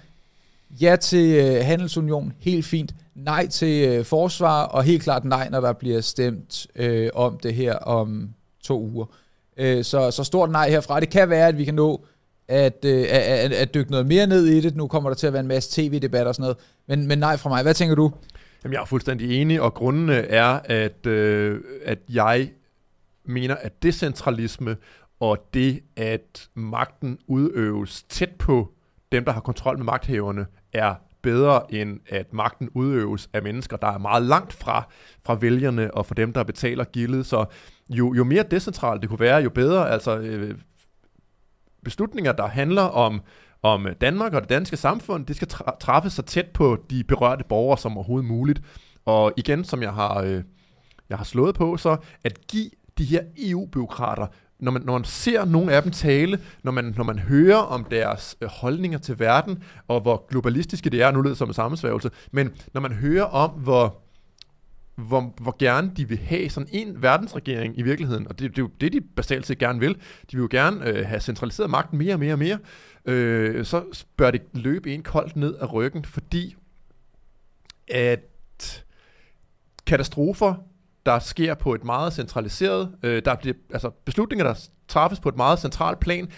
ja til øh, handelsunion, helt fint. Nej til øh, forsvar, og helt klart nej, når der bliver stemt øh, om det her om to uger. Øh, så, så stort nej herfra. Det kan være, at vi kan nå at, øh, at, at, at dykke noget mere ned i det. Nu kommer der til at være en masse tv-debat og sådan noget. Men, men nej fra mig. Hvad tænker du? Jamen, jeg er fuldstændig enig, og grundene er, at, øh, at jeg mener, at decentralisme og det, at magten udøves tæt på dem, der har kontrol med magthaverne, er bedre end at magten udøves af mennesker, der er meget langt fra, fra vælgerne og fra dem, der betaler gildet. Så jo, jo mere decentralt det kunne være, jo bedre. Altså øh, beslutninger, der handler om, om Danmark og det danske samfund, det skal tra- træffes så tæt på de berørte borgere som overhovedet muligt. Og igen, som jeg har, øh, jeg har slået på, så at give de her EU-byråkrater, når man, når man ser nogle af dem tale, når man, når man hører om deres øh, holdninger til verden, og hvor globalistiske det er, nu lyder det som en sammensværgelse, men når man hører om, hvor, hvor, hvor gerne de vil have sådan en verdensregering i virkeligheden, og det, det er jo det, de basalt set gerne vil. De vil jo gerne øh, have centraliseret magten mere og mere og mere. Øh, så bør det løbe en koldt ned af ryggen, fordi at katastrofer, der sker på et meget centraliseret, øh, der bliver, altså beslutninger, der træffes på et meget centralt plan,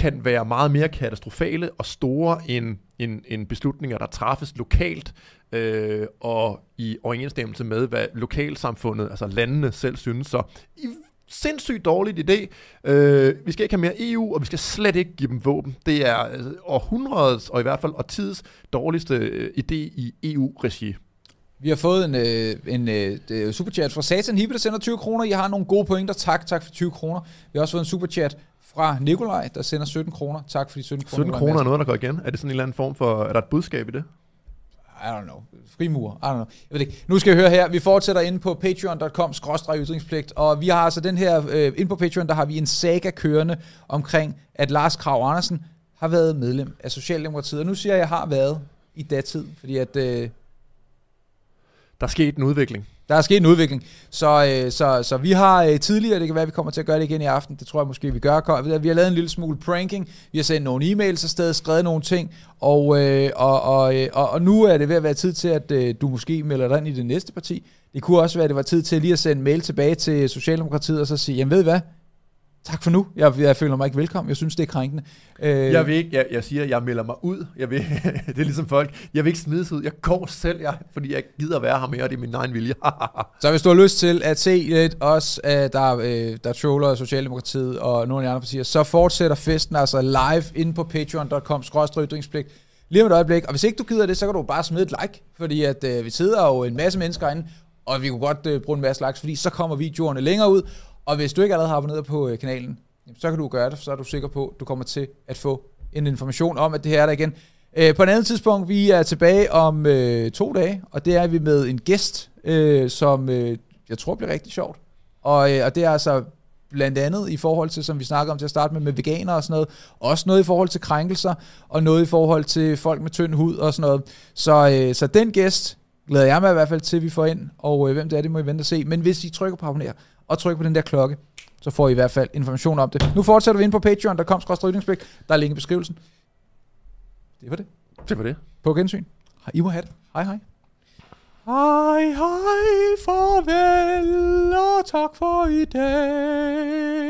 kan være meget mere katastrofale og store end, end, end beslutninger, der træffes lokalt øh, og i overensstemmelse med, hvad lokalsamfundet, altså landene selv synes. Så i sindssygt dårligt idé. Øh, vi skal ikke have mere EU, og vi skal slet ikke give dem våben. Det er altså, århundredets, og i hvert fald årtids dårligste øh, idé i EU-regi. Vi har fået en, øh, en øh, øh superchat fra Satan Hippe, der sender 20 kroner. I har nogle gode pointer. Tak, tak for 20 kroner. Vi har også fået en superchat fra Nikolaj, der sender 17 kroner. Tak for de 17 kroner. 17 kroner er noget, der går igen. Er det sådan en eller anden form for, er der et budskab i det? I don't know. Frimur. I don't know. Jeg ved ikke. Nu skal jeg høre her. Vi fortsætter inde på patreon.com ytringspligt, og vi har altså den her, øh, inde på Patreon, der har vi en saga kørende omkring, at Lars Krav Andersen har været medlem af Socialdemokratiet. Og nu siger jeg, at jeg har været i datid, fordi at... Øh, der er sket en udvikling. Der er sket en udvikling. Så, øh, så, så vi har øh, tidligere, det kan være, at vi kommer til at gøre det igen i aften, det tror jeg måske, vi gør. Vi har lavet en lille smule pranking, vi har sendt nogle e-mails afsted, skrevet nogle ting, og, øh, og, og, øh, og, og nu er det ved at være tid til, at øh, du måske melder dig ind i det næste parti. Det kunne også være, at det var tid til lige at sende mail tilbage til Socialdemokratiet, og så sige, jamen ved I hvad, Tak for nu. Jeg, jeg føler mig ikke velkommen. Jeg synes, det er krænkende. Øh, jeg vil ikke, jeg, jeg siger, jeg melder mig ud. Jeg vil, det er ligesom folk. Jeg vil ikke smides ud. Jeg går selv, jeg, fordi jeg gider at være her mere, og det er min egen vilje. så hvis du har lyst til at se lidt os, uh, der, uh, der troller Socialdemokratiet og nogle af de andre partier, så fortsætter festen altså live inde på patreon.com ytringspligt lige om et øjeblik. Og hvis ikke du gider det, så kan du bare smide et like, fordi at uh, vi sidder jo en masse mennesker inde, og vi kunne godt uh, bruge en masse likes, fordi så kommer videoerne længere ud, og hvis du ikke allerede har abonneret på øh, kanalen, så kan du gøre det, så er du sikker på, at du kommer til at få en information om, at det her er der igen. Øh, på et andet tidspunkt, vi er tilbage om øh, to dage, og det er vi med en gæst, øh, som øh, jeg tror bliver rigtig sjovt. Og, øh, og det er altså blandt andet i forhold til, som vi snakkede om til at starte med, med veganer og sådan noget. Også noget i forhold til krænkelser, og noget i forhold til folk med tynd hud og sådan noget. Så, øh, så den gæst glæder jeg mig i hvert fald til, at vi får ind, og øh, hvem det er, det må I vente og se. Men hvis I trykker på abonner, og tryk på den der klokke, så får I i hvert fald information om det. Nu fortsætter vi ind på patreon.com, der er link i beskrivelsen. Det var det. Det var det. På gensyn. I må have det. Hej hej. Hej hej, farvel og tak for i dag.